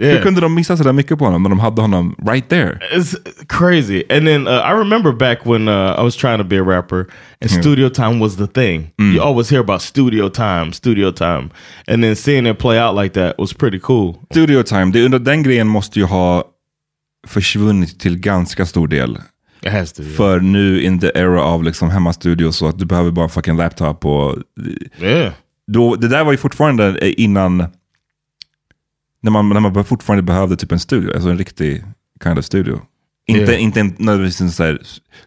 Yeah. Hur kunde de missa så där mycket på honom när de hade honom right there? It's crazy. And then uh, I remember back when uh, I was trying to be a rapper and studio time was the thing. You always hear about studio time, studio time. And then seeing it play out like that was pretty cool. Studio time, det, den grejen måste ju ha försvunnit till ganska stor del. För nu in the era av liksom hemmastudio så att du behöver bara fucking laptop och yeah. då, det där var ju fortfarande eh, innan, när man, när man fortfarande behövde typ en studio, alltså en riktig kind of studio. Inte, Yeah. inte en, nödvändigtvis en så här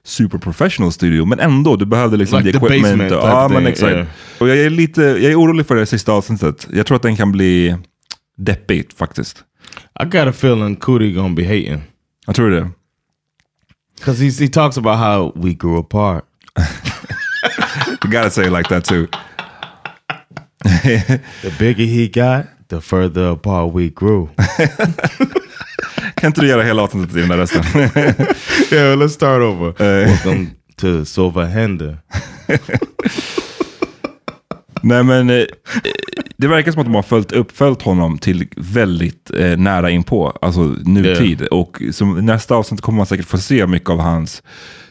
super professional studio, men ändå, du behövde liksom Like the the equipment. och- ja, men exakt. yeah. Och jag är lite, jag är orolig för det sista avsnittet. Jag tror att den kan bli deppigt faktiskt. I got a feeling Cootie gonna be hating. Jag tror det. Because he talks about how we grew apart. <laughs> You gotta say it like that too. <laughs> The bigger he got, the further apart we grew. <laughs> Kan inte du göra hela avsnittet i den där rösten? yeah, let's start over. Uh, Welcome to Sovahenda. Nej men eh, det verkar som att de har följt upp följt honom till väldigt eh, nära inpå, alltså nutid. Och som, nästa avsnitt kommer man säkert få se mycket av hans,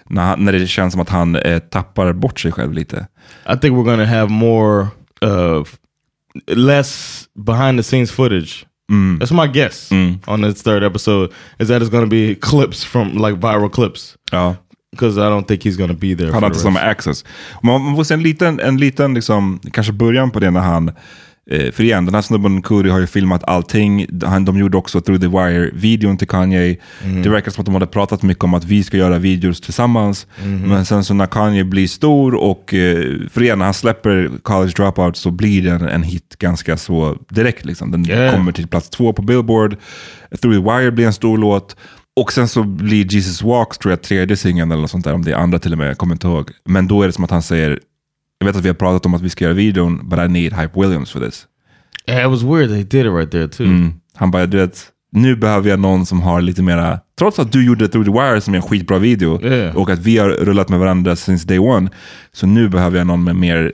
när, han, när det känns som att han eh, tappar bort sig själv lite. I think we're gonna have more, uh, less behind the scenes footage That's my guess on this third episode is that it's to be clips from like viral clips. Ja. Because I don't think he's to be there. Han har inte samma access. Man man får se en liten, en liten liksom, kanske början på det när han, eh, för igen, den här snubben Curry har ju filmat allting. Han, de gjorde också Through the Wire-videon till Kanye. Det verkar som att de hade pratat mycket om att vi ska göra videos tillsammans. Men sen så när Kanye blir stor och, eh, för igen, när han släpper College Dropout så blir den en hit ganska så direkt. Liksom. Den Yeah. kommer till plats två på Billboard. Through the Wire blir en stor låt. Och sen så blir Jesus Walks, tror jag, tredje singeln eller något sånt där. Om det är andra till och med, jag kommer inte ihåg. Men då är det som att han säger, jag vet att vi har pratat om att vi ska göra videon, but I need Hype Williams for this. Yeah, it was weird they did it right there too. Mm. Han bara, du vet, nu behöver jag någon som har lite mera, trots att du gjorde Through the Wire som är en skitbra video, Yeah. och att vi har rullat med varandra since day one, så nu behöver jag någon med mer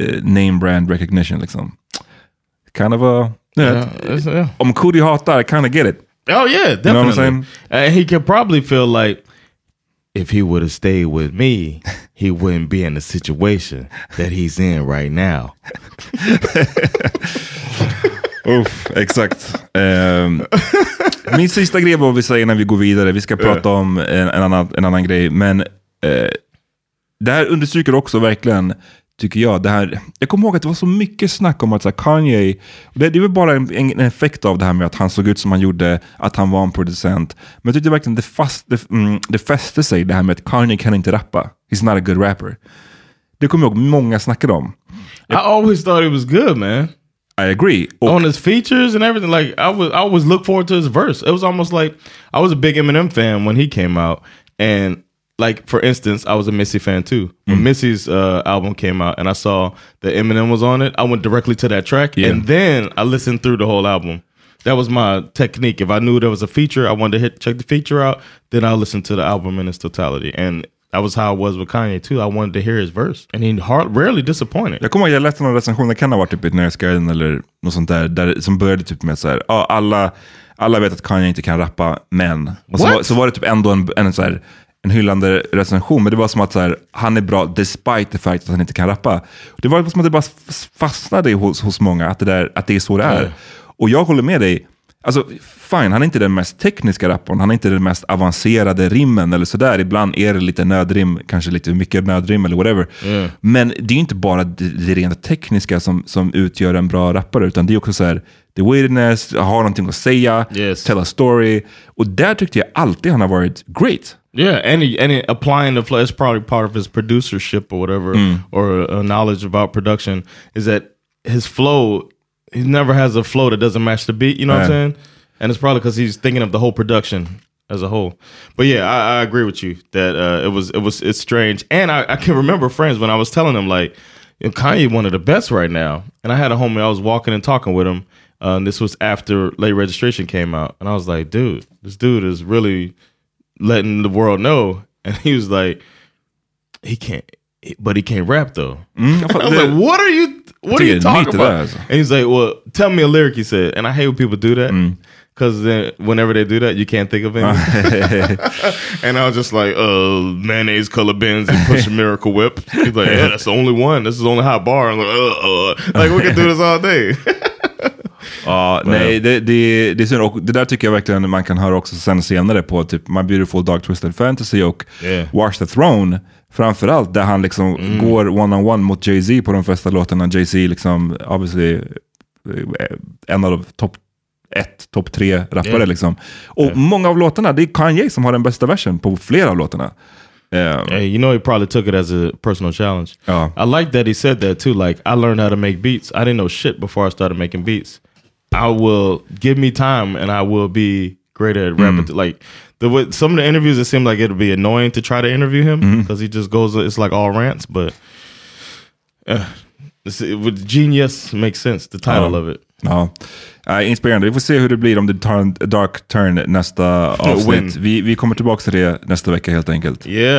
eh, name brand recognition liksom. Kind of a, Yeah, yeah. om Cody hatar, kind of get it. Oh yeah, know what I'm definitely. Uh, he could probably feel like if he would have stayed with me, <laughs> he wouldn't be in the situation that he's in right now. <laughs> Uff, exakt. Ehm, min sista grej vad vi säger innan vi går vidare. Vi ska prata om en, en, annan, en annan grej. Men eh, det här understryker också verkligen, tycker jag, det här. Jag kommer ihåg att det var så mycket snack om att så här, Kanye, det, det är väl bara en, en effekt av det här med att han såg ut som han gjorde, att han var en producent. Men jag tyckte verkligen det, fast, det, mm, det fäste sig, det här med att Kanye kan inte rappa. He's not a good rapper. Det kommer jag ihåg många snackade om. I always thought he was good, man. I agree. Och, On his features and everything, like I was, I always look forward to his verse. It was almost like I was a big Eminem fan when he came out, and like for instance, I was a Missy fan too. When Missy's uh, album came out, and I saw that Eminem was on it, I went directly to that track, Yeah. and then I listened through the whole album. That was my technique. If I knew there was a feature, I wanted to hit check the feature out. Then I listened to the album in its totality, and that was how it was with Kanye too. I wanted to hear his verse, and he hard, rarely disappointed. Jag kommer ihåg, jag läste någon recension, det kan ha varit typ i Nöjesguiden eller något sånt där, där som började typ med så här, ja, alla, alla vet att Kanye inte kan rappa, men. Och så, What? var, så var det typ ändå en, en, så här, en hyllande recension, men det var som att så här, han är bra despite the fact att han inte kan rappa. Det var som att det bara fastnade hos, hos många, att det, där, att det är så det är. Mm. Och jag håller med dig, Alltså fine, han är inte den mest tekniska rapparen, han är inte den mest avancerade rimmen eller sådär. Ibland är det lite nödrim, kanske lite mycket nödrim eller whatever. Men det är inte bara det, det rent tekniska som, som utgör en bra rappare, utan det är också så här, the weirdness, ha någonting att säga, Yes. tell a story. Och där tyckte jag alltid han har varit great. Yeah, and he, and he, applying the flow is probably part of his producership or whatever, or uh, knowledge about production. Is that his flow? He never has a flow that doesn't match the beat. You know what I'm saying? And it's probably because he's thinking of the whole production as a whole. But yeah, I, I agree with you that uh, it was it was it's strange. And I, I can remember friends when I was telling them like, Kanye one of the best right now. And I had a homie I was walking and talking with him. Uh, and this was after late registration came out, and I was like, dude, this dude is really letting the world know. And he was like, he can't, but he can't rap though. Mm, <laughs> I was like, what are you, what are you talking about? And he's like, well, tell me a lyric, he said. And I hate when people do that. Mm. Because then whenever they do that, you can't think of anything. <laughs> <laughs> and I was just like, uh, mayonnaise color bins and push a miracle whip. He's like, yeah, that's the only one. This is the only hot bar. I'm like, uh, uh. Like, we can do this all day. Ja, nej, det, det, det är synd. Och det där tycker jag verkligen man kan höra också sen senare på typ My Beautiful Dark Twisted Fantasy och Yeah. Watch the Throne. Framförallt där han liksom går one-on-one mot Jay-Z på de flesta låtarna. Jay-Z liksom, obviously, eh, en av topp ett, topp tre rappare Yeah. liksom. Och många av låtarna, det är Kanye som har den bästa versen på flera av låtarna. Eh, Hey, you know he probably took it as a personal challenge. Ja. I like that he said that too. Like I learned how to make beats. I didn't know shit before I started making beats. I will give me time and I will be great at rapping. Like the way some of the interviews, it seemed like it'd be annoying to try to interview him because he just goes. It's like all rants, but uh, it, with genius makes sense. The title Ja. of it. Ja, äh, inspirerande. Vi får se hur det blir om det tar en dark turn nästa <laughs> avsnitt. Vi, vi kommer tillbaka till det nästa vecka helt enkelt. Yeah.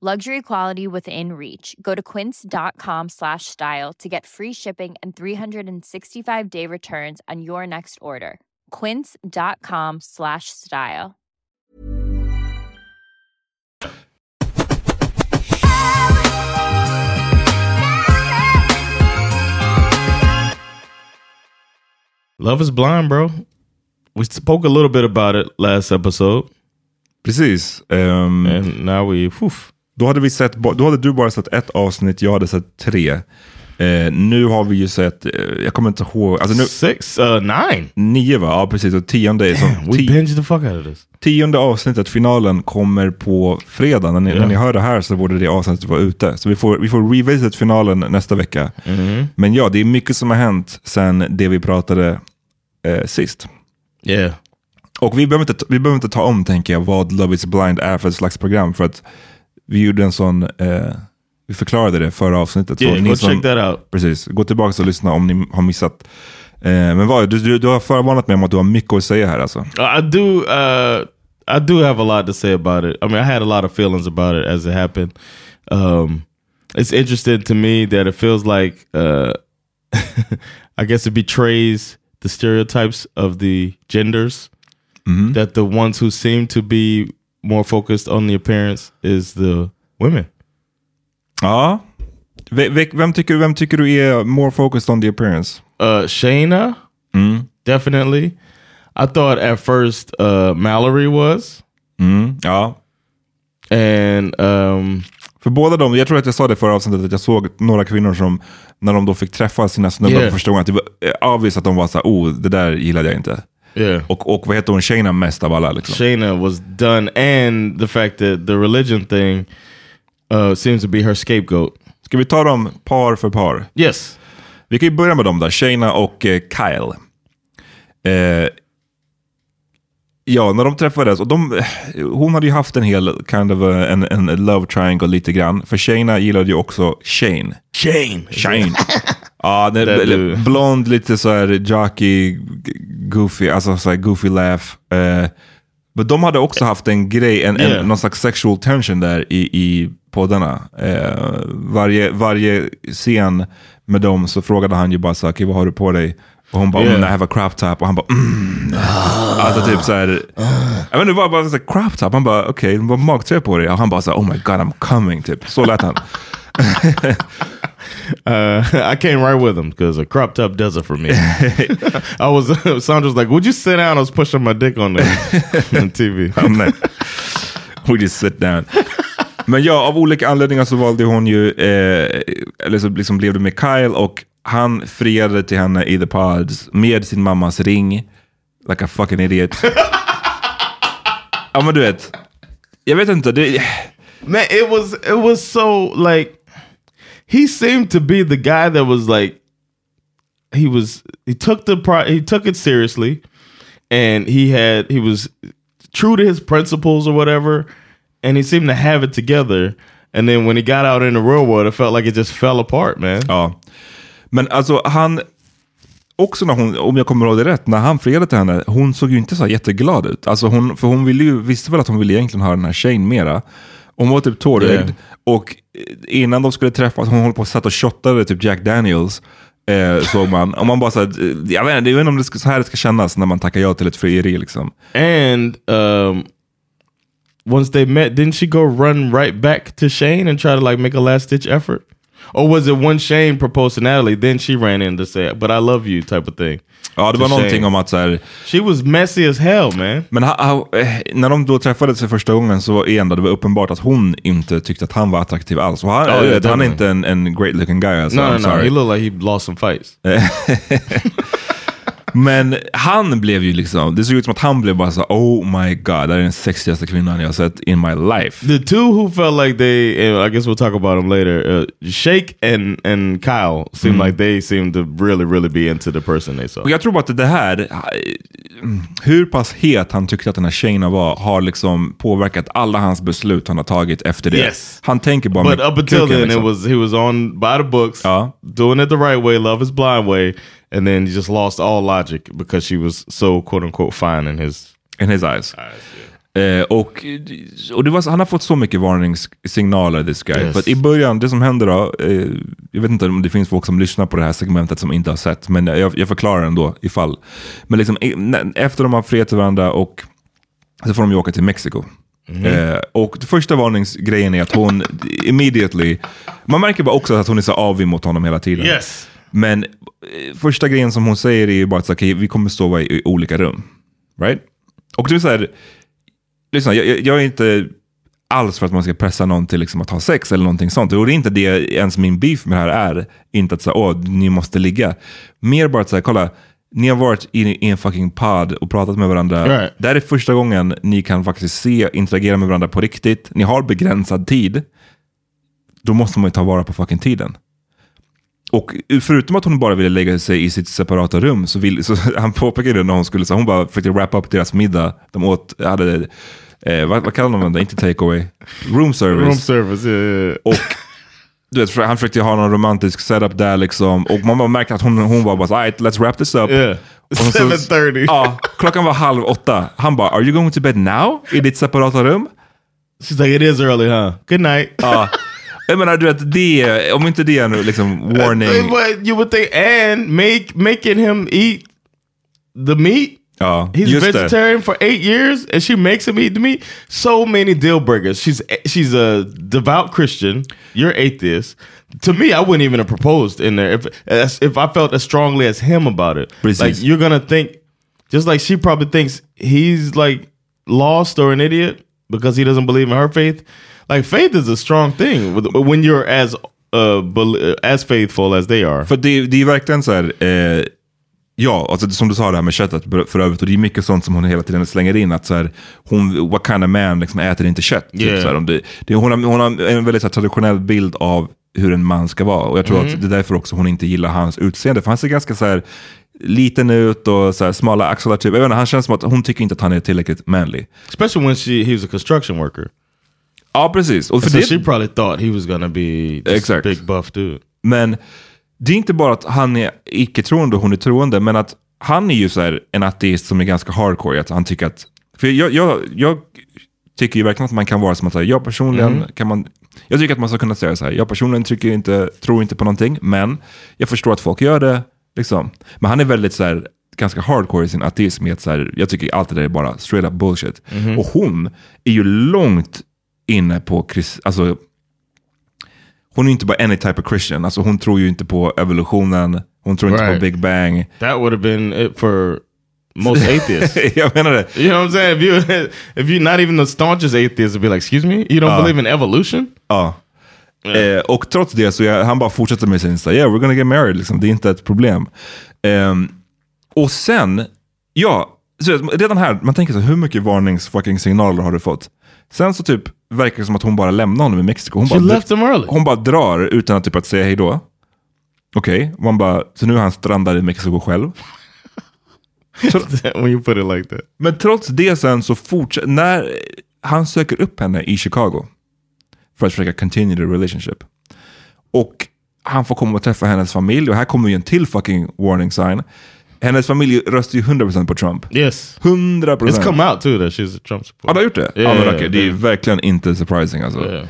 Luxury quality within reach. Go to quince.com slash style to get free shipping and 365 day returns on your next order. Quince.com slash style. Love is blind, bro. We spoke a little bit about it last episode. Precis. Ehm, And now we, poof. Då, hade vi sett, då hade du bara sett ett avsnitt, jag hade sett tre. Eh, nu har vi ju sett, eh, jag kommer inte ihåg, alltså nu, Six, uh, nine. nio va? Ja precis, och tionde, är som, Damn, we binged the fuck out of this. tionde avsnittet, finalen, kommer på fredag. När ni, Ja. när ni hör det här så borde det avsnittet vara ute. Så vi får, vi får revisit finalen nästa vecka. Mm-hmm. Men ja, det är mycket som har hänt sen det vi pratade eh, sist. Yeah. Och vi behöver, inte, vi behöver inte ta om, tänker jag, vad Love is blind är för ett slags program. För att vi gjorde en sån, eh, vi förklarade det förra avsnittet. Yeah, ni go som- check that out. Precis, gå tillbaka och lyssna om ni har missat. Eh, men vad, du, du, du har förvarnat mig om att du har mycket att säga här alltså. I do. Uh, I do have a lot to say about it. I mean, I had a lot of feelings about it as it happened. Um, it's interesting to me that it feels like, uh, <laughs> I guess, it betrays the stereotypes of the genders. That the ones who seem to be more focused on the appearance is the women. Ja. Ve- ve- Vem tycker, vem tycker du är more focused on the appearance? Uh, Shayna, definitely. I thought at first uh, Mallory was, Mm. Ja. and um, För båda de, jag tror att jag sa det förra avsnittet, att jag såg några kvinnor som, när de då fick träffa sina snubbar Yeah. för första gången, att det var eh, obvious att de var såhär, oh, det där gillade jag inte. Yeah. Och, och vad heter hon, Shayna mest av alla liksom. Shayna was done, and the fact that the religion thing uh, seems to be her scapegoat. Ska vi ta dem par för par? Yes. Vi kan ju börja med dem där, Shayna och eh, Kyle. Eh, ja, när de träffades, och de, hon hade ju haft en hel kind of a, en, en love triangle lite grann. För Shayna gillade ju också Shane. Shane. Shane. <laughs> ja, det, blond, lite så här jockey, goofy, alltså så här goofy laugh. Eh, men de hade också haft en grej, en, Yeah. en, någon slags sexual tension där i, i poddarna. Eh, varje, varje scen med dem så frågade han ju bara så här, "Okej, vad har du på dig? Och hon bara, Yeah. mm, I have a crop top. Och han bara, mm. Alltså typ så här, jag vet inte, var bara så här, crop top. Han bara, okej, okay, vad magtröja på dig? Och han bara så här, oh my god, I'm coming. Typ. Så lät han. <laughs> Uh, I came right with him because a crop top does it for me. <laughs> I was <laughs> Sandra's like, "Would you sit down?" I was pushing my dick on the, on TV. Ja, nej. We just sit down. Men ja, av olika anledningar så valde hon ju, eh, eller så liksom blev det med Kyle och han friade till henne i the pods med sin mammas ring. Like a fucking idiot. <laughs> ja men du vet, jag vet inte. Det, Man, it was it was so like he seemed to be the guy that was like he was he took the pri- he took it seriously and he had he was true to his principles or whatever and he seemed to have it together and then when he got out in the real world it felt like it just fell apart man ja. Men alltså han, också när hon, om jag kommer ihåg det rätt, när han friade till henne, hon såg ju inte så jätteglad ut. Alltså hon, för hon ville ju, visste väl att hon ville egentligen ha den här Shane mera. Hon var typ tårögd. Yeah. Och innan de skulle träffas, hon höll på att satt och shottade typ Jack Daniels. Eh, såg man. Och man bara så här, eh, jag vet inte, jag vet inte om det ska, så här det ska kännas när man tackar ja till ett frieri liksom. And um, once they met, didn't she go run right back to Shane and try to like make a last ditch effort? Or was it when Shane proposed to Natalie, then she ran in to say, "But I love you" type of thing? Ja, det var någonting Shane. om att så här, She was messy as hell, man. Men ha, ha, eh, när de då träffades för första gången så var igen det var uppenbart att hon inte tyckte att han var attraktiv alls. Och han, Oh, yeah, han är inte en, en great looking guy. Alltså, no, no, no. sorry. He looked like he lost some fights. <laughs> <laughs> Men han blev ju liksom, det såg ut som att han blev bara så oh my god, det här är den sexigaste kvinnan jag sett in my life. The two who felt like they, and I guess we'll talk about them later. Uh, Shake and and Kyle seemed like they seemed to really, really be into the person they saw. Och jag tror bara att det här, eh, hur pass het han tyckte att den här Shayna var, har liksom påverkat alla hans beslut han har tagit efter det. Yes. Han tänker bara But up until then, liksom. it was he was on by the books, Ja. doing it the right way, love is blind way, and then just lost all logic because she was so quote unquote fine in his In his eyes. Eh, och och det var, han har fått så mycket varningssignaler, this guy. Yes. För att i början, det som händer då, eh, jag vet inte om det finns folk som lyssnar på det här segmentet som inte har sett, men jag, jag förklarar ändå ifall. Men liksom, efter de har friat varandra och så får de ju åka till Mexiko. Eh, och det första varningsgrejen är att hon immediately, man märker bara också att hon är så avig mot honom hela tiden. Yes. Men eh, första grejen som hon säger är ju bara att okay, vi kommer sova i, i olika rum. Right? Och det är så här, lyssna, jag, jag, är inte alls för att man ska pressa någon till liksom att ha sex eller någonting sånt. Och det är inte det ens min beef med det här är. Inte att säga, åh, ni måste ligga. Mer bara att säga, kolla, ni har varit i, i en fucking pod och pratat med varandra. Right. Det här är första gången ni kan faktiskt se, interagera med varandra på riktigt. Ni har begränsad tid. Då måste man ju ta vara på fucking tiden. Och förutom att hon bara ville lägga sig i sitt separata rum, så, vill, så <laughs> han påpekade när hon skulle, så hon bara försökte wrap up deras middag. De åt, hade, eh, vad, vad kallar de det? Inte takeaway? Room service. Room service, yeah, yeah. Och du vet, han försökte ha någon romantisk setup där liksom. Och man bara märkte att hon, hon var bara så "Alright, let's wrap this up. Yeah. Och så- 7:30. Ja, klockan var halv åtta. Han bara, are you going to bed now? I ditt separata rum? She's like, it is early, huh? Good night. Ja. <laughs> Jag menar, du vet, det, om inte det är nu liksom warning. But you would think, and make making him eat the meat. Ja, He's just det. vegetarian for eight years, and she makes him eat the meat. So many deal breakers. She's she's a devout Christian. You're atheist. To me, I wouldn't even have proposed in there if if I felt as strongly as him about it. Precis. Like you're gonna think, just like she probably thinks he's like lost or an idiot because he doesn't believe in her faith. Like faith is a strong thing when you're as uh, bel- as faithful as they are. För det, det är verkligen så här, eh, ja, alltså som du sa det här med köttet för övrigt, och det är mycket sånt som hon hela tiden slänger in, att så här, hon, what kind of man liksom, äter inte kött? Typ, Yeah. så här, det, det, hon, har, hon har en väldigt så här, traditionell bild av hur en man ska vara, och jag tror att det är därför också hon inte gillar hans utseende, för han ser ganska så här, liten ut och så här, smala axlar. Typ. Jag vet inte, han känns som att hon tycker inte att han är tillräckligt manlig. Especially when she he was a construction worker. Ja, precis. Och för So det, she probably thought he was gonna be this Exact. big buff dude. Men det är inte bara att han är icke-troende och hon är troende, men att han är ju så här en ateist som är ganska hardcore. Att han tycker att, för jag, jag, jag tycker ju verkligen att man kan vara som att säga, jag personligen kan man, jag tycker att man ska kunna säga så här, jag personligen tycker inte, tror inte på någonting, men jag förstår att folk gör det. Liksom. Men han är väldigt så här, ganska hardcore i sin ateism. i att Så här, jag tycker allt det där är bara straight up bullshit. Och hon är ju långt inne på krist, alltså, hon är inte bara any type of Christian. Alltså hon tror ju inte på evolutionen. Hon tror inte Right. på Big Bang. That would have been it for most atheists. <laughs> jag menar det. You know what I'm saying? If you <laughs> if you're not even the staunchest atheist, would be like, excuse me, you don't Uh. believe in evolution? Ja. Eh, och trots det så är, han bara fortsätter med sin här, yeah we're gonna get married. Liksom. Det är inte ett problem. Ehm, och sen, ja, så redan här, man tänker så hur mycket varnings fucking signaler har du fått? Sen så typ verkar som att hon bara lämnar honom i Mexiko. Hon She bara, left him early. hon bara drar utan att, typ, att säga hej då. Okej, man bara, så nu är han strandad i Mexiko själv. <laughs> when you put it like that. Men trots det sen så fortsätter, när han söker upp henne i Chicago för att försöka continue the relationship. Och han får komma och träffa hennes familj och här kommer ju en till fucking warning sign. Hennes familj röstar ju 100% på Trump. Yes. 100%. It's come out too that she's a Trump Ja, supporter. du har gjort det? Yeah, ja, men okej, det är yeah. verkligen inte surprising alltså. Yeah.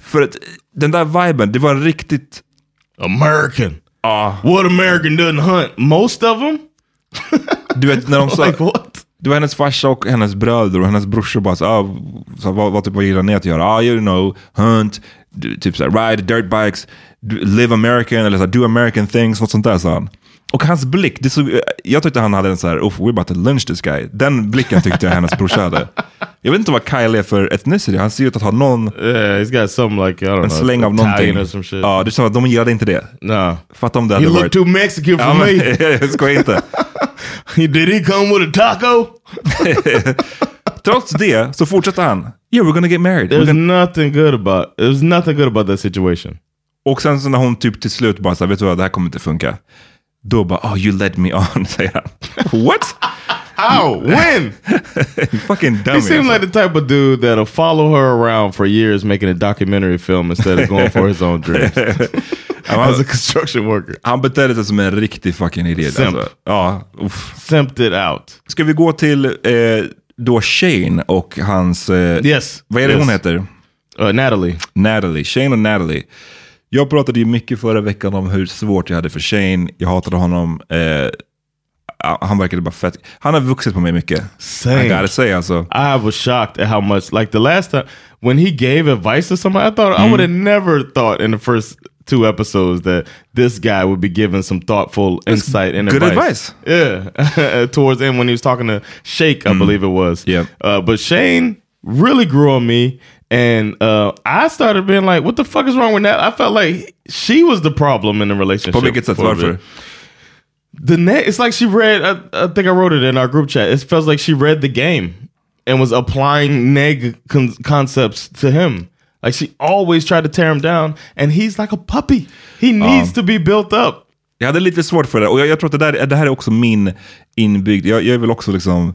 För att den där viben, det var en riktigt... American. Ja, What American doesn't hunt? Most of them? du vet när de <laughs> sa... Like what? Det var hennes farsa och hennes bröder och hennes brorsor bara så, ah, så vad, vad, typ, vad gillar ni att göra? Ah, you know, hunt, du- typ så här, ride dirt bikes, live American eller så här, do American things, något sånt där sa han. Och hans blick, det såg, jag tyckte han hade en så här, oh, we're about to lynch this guy. Den blicken tyckte jag hennes brorsa hade. Jag vet inte vad Kyle är för ethnicity, han ser ut att ha någon, Yeah, he's got some like I don't en släng av någonting. Ja, det är som att de gillade inte det. Nah. Fatta om det He hade looked varit... too Mexican for me. <laughs> jag skojar inte. <laughs> Did he come with a taco? <laughs> Trots det så fortsätter han. Yeah, we're gonna get married. There's gonna... nothing good about there's nothing good about that situation. Och sen så när hon typ till slut bara så här, vet du vad, det här kommer inte funka. Då bara, oh you led me on, <laughs> säger han. What? How? When? <laughs> Fucking dummy. He seemed alltså. like the type of dude that'll follow her around for years making a documentary film instead of going for his own dreams. <laughs> As a construction worker. Han betedde sig som en riktig fucking idiot. Simp. Alltså. Ja, uff. Simped it out. Ska vi gå till eh, då Shane och hans... Eh, Yes. Vad är det yes. hon heter? Uh, Natalie. Natalie. Shane och Natalie. Jag pratade ju mycket förra veckan om hur svårt jag hade för Shane. Jag hatade honom. Eh, han verkade bara fett. Han har vuxit på mig mycket. Same. I gotta say alltså. I was shocked at how much, like the last time when he gave advice to somebody, I thought I would have never thought in the first two episodes that this guy would be giving some thoughtful insight and good advice. Yeah, <laughs> towards the end when he was talking to Shake, I believe it was. Yeah. uh, but Shane really grew on me. And uh, I started being like, "What the fuck is wrong with that?" I felt like she was the problem in the relationship. A bit. Varför? The net, it's like she read. I, I think I wrote it in our group chat. It feels like she read the game and was applying neg con- concepts to him. Like she always tried to tear him down, and he's like a puppy. He needs to be built up. Jag hade lite svårt för det och jag, jag tror att det, där, det här är också min inbyggd, jag, jag vill också liksom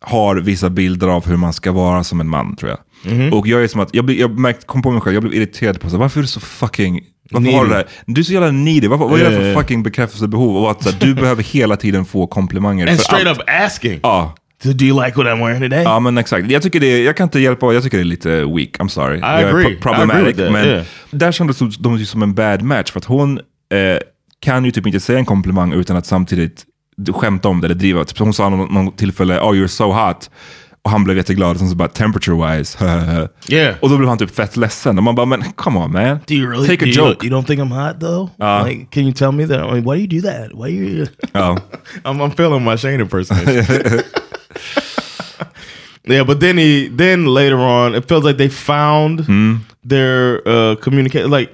har vissa bilder av hur man ska vara som en man tror jag. Mhm. Och jag är som att, jag, jag märkte, kom på mig själv, jag blev irriterad på så varför är du så fucking, varför har du det här? Du är så jävla needy, varför, vad är det för fucking bekräftelsebehov? Och att så du <laughs> behöver hela tiden få komplimanger And straight allt. up asking, Ja, "Do you like what I'm wearing today?" ja men exakt. Jag tycker det, är- jag kan inte hjälpa, jag tycker det är lite weak, I'm sorry. jag är agree. pro- I problematic, agree with that, men yeah. där kändes de- de ju som en bad match, för att hon eh, kan ju typ inte säga en komplimang utan att samtidigt skämta om det eller driva. Typ, hon sa någon, någon tillfälle, oh you're so hot. Och han blev jätteglad, och sen så bara temperature wise. <laughs> Yeah. Och då blev han typ fett ledsen. Och man bara, men come on man. Do you really? Take a you, joke. You don't think I'm hot though? Uh. like, can you tell me that? I mean, why do you do that? Why you? Ja. <laughs> <laughs> I'm, I'm feeling my Shane impersonation. yeah, but then he then later on, it feels like they found their uh, communication. Like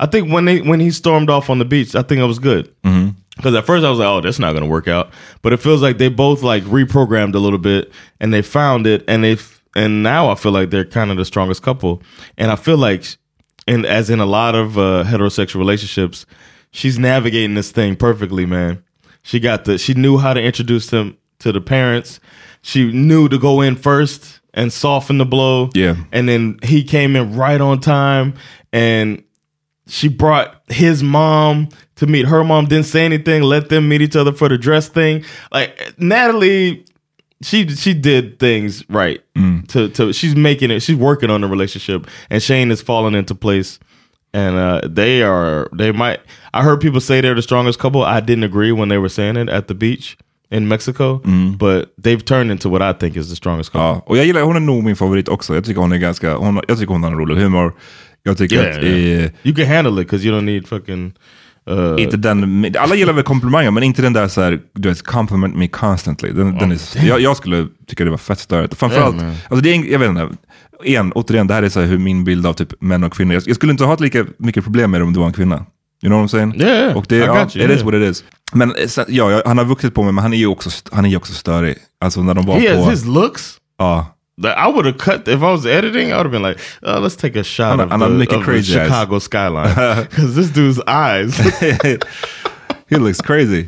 I think when they when he stormed off on the beach, I think it was good. Because at first I was like, "Oh, that's not going to work out," but it feels like they both like reprogrammed a little bit, and they found it, and they and now I feel like they're kind of the strongest couple, and I feel like, and as in a lot of uh, heterosexual relationships, she's navigating this thing perfectly, man. She got the she knew how to introduce them to the parents. She knew to go in first and soften the blow. Yeah. And then he came in right on time and she brought his mom to meet her mom, didn't say anything, let them meet each other for the dress thing. Like Natalie she she did things right. To to she's making it, she's working on the relationship and Shane is falling into place. And uh, they are they might I heard people say they're the strongest couple. I didn't agree when they were saying it at the beach in Mexico, but they've turned into what I think is the strongest couple. Ja, och jag gillar, hon är nog min favorit också. Jag tycker hon är ganska, hon, jag tycker hon har en rolig humor. Jag tycker Yeah, att, yeah. You can handle it because you don't need fucking uh, inte den, alla gillar väl komplimanger, men inte den där så här, du vet, compliment me constantly. Den, den är, jag, jag skulle tycka det var fett störigt. Framförallt, Yeah, man. alltså det är, en- jag vet inte, igen, återigen, det här är så här hur min bild av typ män och kvinnor, jag, jag skulle inte ha lika mycket problem med det om du var en kvinna. You know what I'm saying? Yeah, yeah. Och det, I ja, got you, it is yeah. what it is. Men eh, ja, han har vuxit på mig, men han är ju också, han är ju också störig. Alltså när de var he på... his looks. ja. That I would have cut if I was editing. I would have been like, uh, "Let's take a shot I'm- of, I'm the, making of the crazy eyes. Chicago skyline <laughs> because this dude's eyes." <laughs> He looks crazy.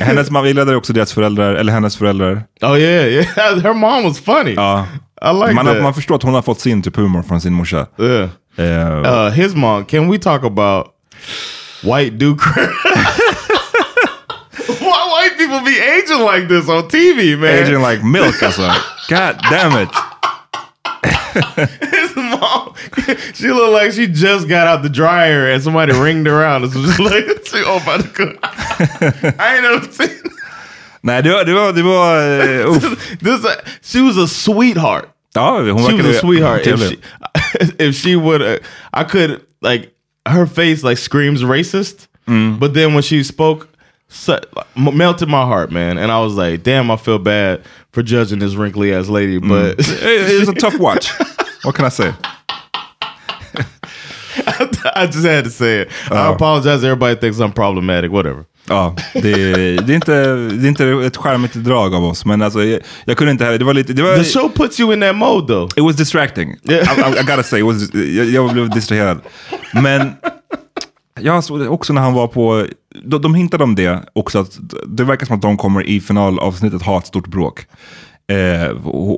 Hennes mamma, gillade också deras föräldrar, eller hennes föräldrar. oh yeah, yeah. <laughs> Her mom was funny. Ja. I like man, that. man förstår att hon har fått sin typ humor från sin morsa. yeah. Eh, Uh, his mom. Can we talk about white dude? People be aging like this on TV, man? aging like milk or something. <laughs> God damn it. His mom, she looked like she just got out the dryer and somebody ringed her out. It's just like, <laughs> she, oh my god. I ain't never seen Nej, det var... Det var, det var uff. this. uh, She was a sweetheart. Ja, hon She was a sweetheart. If she, <laughs> if she would, uh, I could like her face like screams racist, Mm. but then when she spoke, so, m- melted my heart, man. And I was like, damn, I feel bad for judging this wrinkly ass lady, Mm. but It was a tough watch. What can I say? <laughs> I just had to say it. I apologize. Everybody thinks I'm problematic. Whatever. Ja, det, det, är inte, det är inte ett charmigt drag av oss, men alltså, jag, jag kunde inte heller. Det var lite... Det var, The show puts you in that mode, though. It was distracting. Yeah. I, I, I gotta say, it was, jag, jag blev distraherad. Men Jag såg det också när han var på, de, de hintade om det också, att det verkar som att de kommer i finalavsnittet ha ett stort bråk. Eh,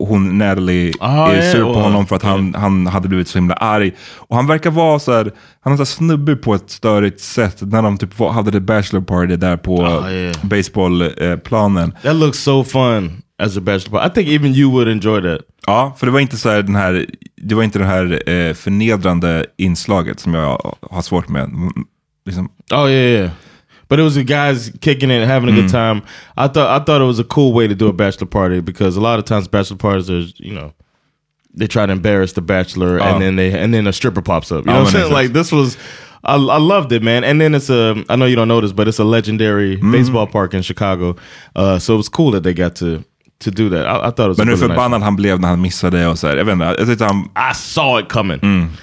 hon, Natalie, Ah, är sur på honom för att han, han hade blivit så himla arg. Och han verkar vara så här, han är så snubbig på ett störigt sätt när de typ hade det bachelor party där på Ah, yeah. baseballplanen. That looks so fun as a bachelor party. I think even you would enjoy that. Ja, för det var inte så här den här, det var inte det här eh, förnedrande inslaget som jag har svårt med. Mm, Oh yeah, yeah. But it was the guys kicking it, having a good time. I thought I thought it was a cool way to do a bachelor party because a lot of times bachelor parties are, you know, they try to embarrass the bachelor Oh. and then they and then a stripper pops up. You Oh, know what I'm saying? Like this was I, I loved it, man. And then it's a I know you don't know this, but it's a legendary baseball park in Chicago. Uh, so it was cool that they got to to do that. I, I thought it was men hur really nice förbannad han blev när han missade och så här. Jag vet inte, jag tyckte han, I saw it coming.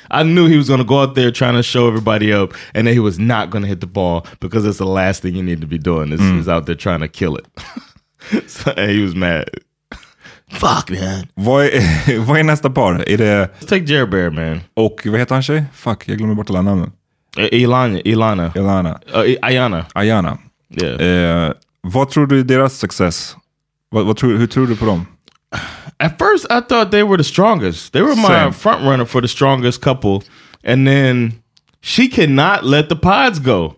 I knew he was to go out there trying to show everybody up, and that he was not to hit the ball because it's the last thing you need to be doing is, is out there trying to kill it. <laughs> so and he was mad. Fuck man. vad är, <laughs> vad är nästa par? Är det, Let's take Jared Bear, man. och vad heter han tjej? Fuck, jag glömmer bort alla namnen. Uh, Ilana, Ilana, Elana, uh, Ayana. Ayana. Yeah. Eh, vad tror du är deras success? Vad tror, hur tror du på dem? At first, I thought they were the strongest. They were my Same. front runner for the strongest couple, and then she cannot let the pods go.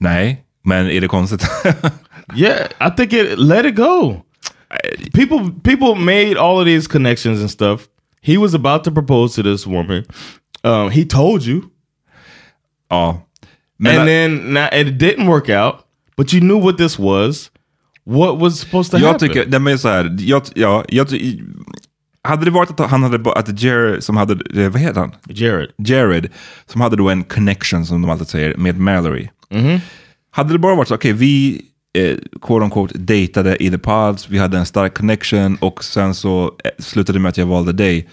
Nej, men är det konstigt? <laughs> Yeah, I think it let it go. People people made all of these connections and stuff. He was about to propose to this woman. Um, he told you, ja. Men, and then now, it didn't work out. But you knew what this was. What was supposed to jag happen? tycker, nej men så här, jag, ja, jag, hade det varit att han hade, att Jared som hade, eh, vad heter han? Jared. Jared, som hade då en connection som de alltid säger med Mallory. Mhm. Hade det bara varit så, okej vi eh, quote unquote dejtade i the pods, vi hade en stark connection och sen så eh, slutade det med att jag valde dig.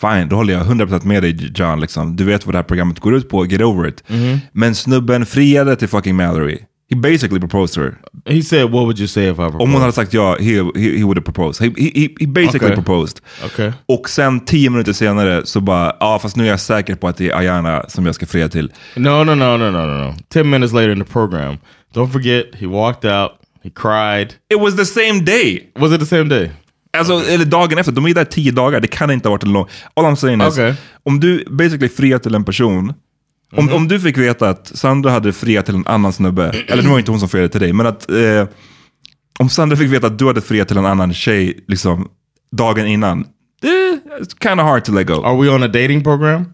Fine, då håller jag 100% med dig John. Liksom. Du vet vad det här programmet går ut på, get over it. Mhm. Men snubben friade till fucking Mallory. He basically proposed to her. He said, "What would you say if I proposed?" Om hon hade sagt ja, he, he, he would have proposed. He, he, he basically Okay. proposed. Okay. Och sen tio minuter senare så bara, ja fast nu är jag säker på att det är Ayana som jag ska fria till. No, no, no, no, no, no. Ten minutes later in the program, don't forget he walked out. He cried. It was the same day! Was it the same day? Alltså, eller dagen efter, de är där tio dagar, det kan inte ha varit en lång... All I'm saying is, Okay. om du basically friar till en person, om, Mhm. om du fick veta att Sandra hade friat till en annan snubbe, <clears throat> eller det var inte hon som friade till dig, men att eh, om Sandra fick veta att du hade friat till en annan tjej liksom, dagen innan, det it's kind of hard to let go. Are we on a dating program?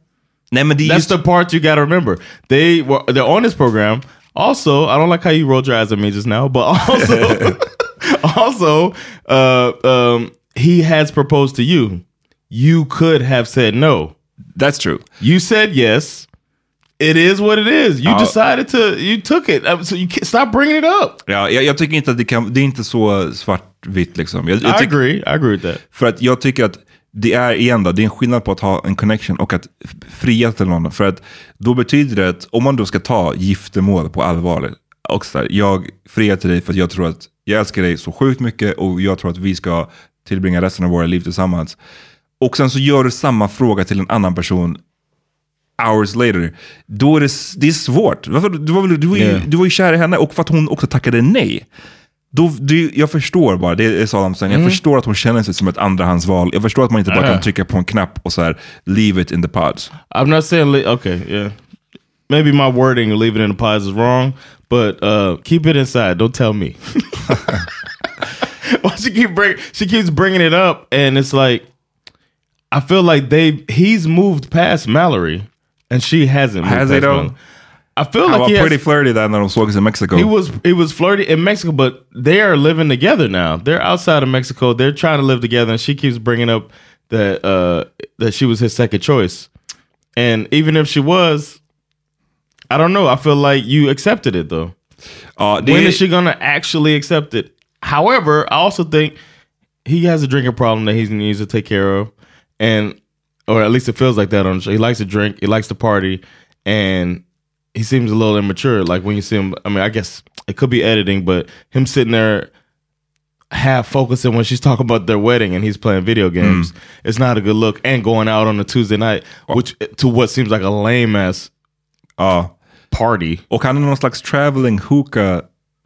Nej men That's just, the part you gotta remember. They were they're on this program. Also, I don't like how you rolled your eyes at me just now, but <laughs> also, <laughs> also, uh, um, he has proposed to you. You could have said no. that's true. You said yes. It is what it is. You Ja. decided to. You took it. Uh, So you stop bringing it up. Ja, jag, jag tycker inte att det kan, det är inte så svartvitt liksom. Jag, I jag tycker- agree. I agree with that. För att jag tycker att det är igen då, det är en skillnad på att ha en connection och att fria till någon. För att då betyder det att om man då ska ta giftermål på allvar, och så här, jag friar till dig för att jag tror att jag älskar dig så sjukt mycket och jag tror att vi ska tillbringa resten av våra liv tillsammans. Och sen så gör du samma fråga till en annan person hours later. Då är det, det är svårt. Varför? Du, var, väl- du, var ju, Yeah. du var ju kär i henne och för att hon också tackade nej. Då, det, jag förstår bara, det är så I'm saying. Jag förstår att hon känner sig som ett andrahandsval. Jag förstår att man inte bara Ja. kan trycka på en knapp och så här, leave it in the pods. I'm not saying okay, yeah. Maybe my wording leave it in the pies is wrong, but uh, keep it inside. Don't tell me. well, <laughs> she keep bring she keeps bringing it up, and it's like I feel like they he's moved past Mallory, and she hasn't. moved Has he past though? Mallory. I feel Han like var he, pretty has, flirty där när de sågs i Mexico. he was he was flirty in Mexico, but they are living together now. They're outside of Mexico. They're trying to live together, and she keeps bringing up that uh, that she was his second choice. And even if she was, I don't know. I feel like you accepted it though. ja, det, When is she gonna actually accept it? However, I also think he has a drinking problem that he needs to take care of, and or at least it feels like that on the show. He likes to drink, he likes to party, and he seems a little immature. Like when you see him, I mean, I guess it could be editing, but him sitting there half focusing when she's talking about their wedding and he's playing video hmm. games, it's not a good look. And going out on a Tuesday night, oh. which to what seems like a lame ass Ja. Ah. party. Och han är någon slags traveling hookah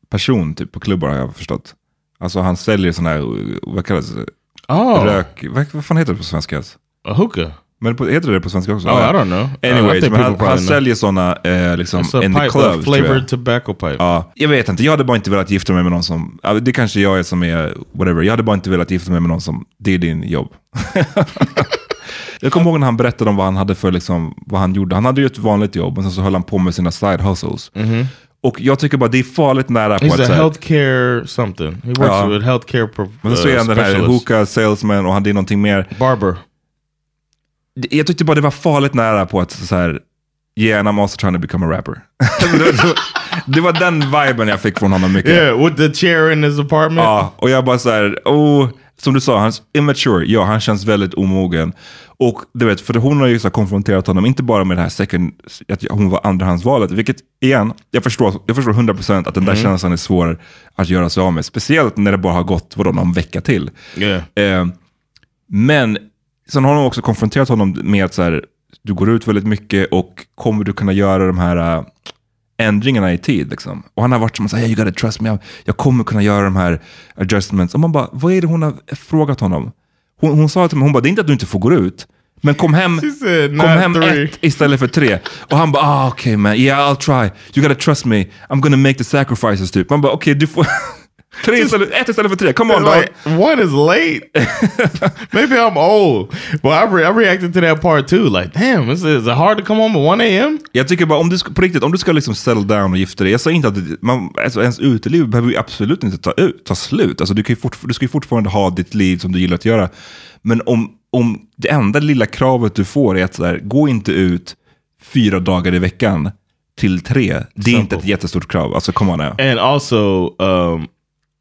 person typ på klubbar har jag förstått. Alltså han säljer sådana här, vad kallas det? Oh, Rök, vad, vad fan heter det på svenska? A hookah. Men på, heter det på svenska också? Oh, I don't know. Anyways, men people han, han säljer sådana eh, liksom It's a in the pipe, clubs. a tror jag. flavored tobacco pipe. Ja, jag vet inte, jag hade bara inte velat gifta mig med någon som, det kanske jag är som är, whatever, jag hade bara inte velat gifta mig med någon som, det är din jobb. <laughs> jag kommer ihåg när han berättade om vad han hade för, liksom, vad han gjorde. Han hade ju ett vanligt jobb, men sen så höll han på med sina side hustles. Och jag tycker bara det är farligt nära på He's att a så här- healthcare something. He works Ja. with healthcare pro- men så är uh, han den här hookah salesman och han det är någonting mer. Barber. Jag tyckte bara det var farligt nära på att så här, yeah and I'm also trying to become a rapper. <laughs> det, var, den viben jag fick från honom mycket. Yeah, with the chair in his apartment. Ja, och jag bara så här, oh, som du sa, han är immature. Ja, han känns väldigt omogen. Och du vet, för hon har ju så konfronterat honom, inte bara med det här second, att hon var andrahandsvalet, vilket igen, jag förstår, jag förstår 100% att den där känslan är svår att göra sig av med. Speciellt när det bara har gått, vadå, någon vecka till. Yeah. Eh, men sen har hon också konfronterat honom med att så här, du går ut väldigt mycket och kommer du kunna göra de här äh, ändringarna i tid? Liksom? Och han har varit som att säga, you gotta trust me, jag, kommer kunna göra de här adjustments. Och man bara, vad är det hon har frågat honom? Hon, hon sa till mig, hon bara, det är inte att du inte får gå ut, men kom hem, said, kom "Not hem three." ett istället för tre. Och han bara, ah, okej okay, man, yeah I'll try. You gotta trust me, I'm gonna make the sacrifices typ. Man bara, okej du får... <laughs> tre istället, ett istället för tre, come on dog. Like, one is late. <laughs> Maybe I'm old. But I, re- I reacted to that part too. Like, damn, is, is it hard to come home at 1 a.m.? Jag tycker bara, om du på riktigt, om du ska liksom settle down och gifta dig. Jag säger inte att det- man, alltså, ens uteliv behöver ju absolut inte ta, ut, ta slut. Alltså, du, kan ju du ska ju fortfarande ha ditt liv som du gillar att göra. Men om, om det enda lilla kravet du får är att så där, gå inte ut fyra dagar i veckan till tre. Det är inte ett jättestort krav. Alltså come on now. And also, um,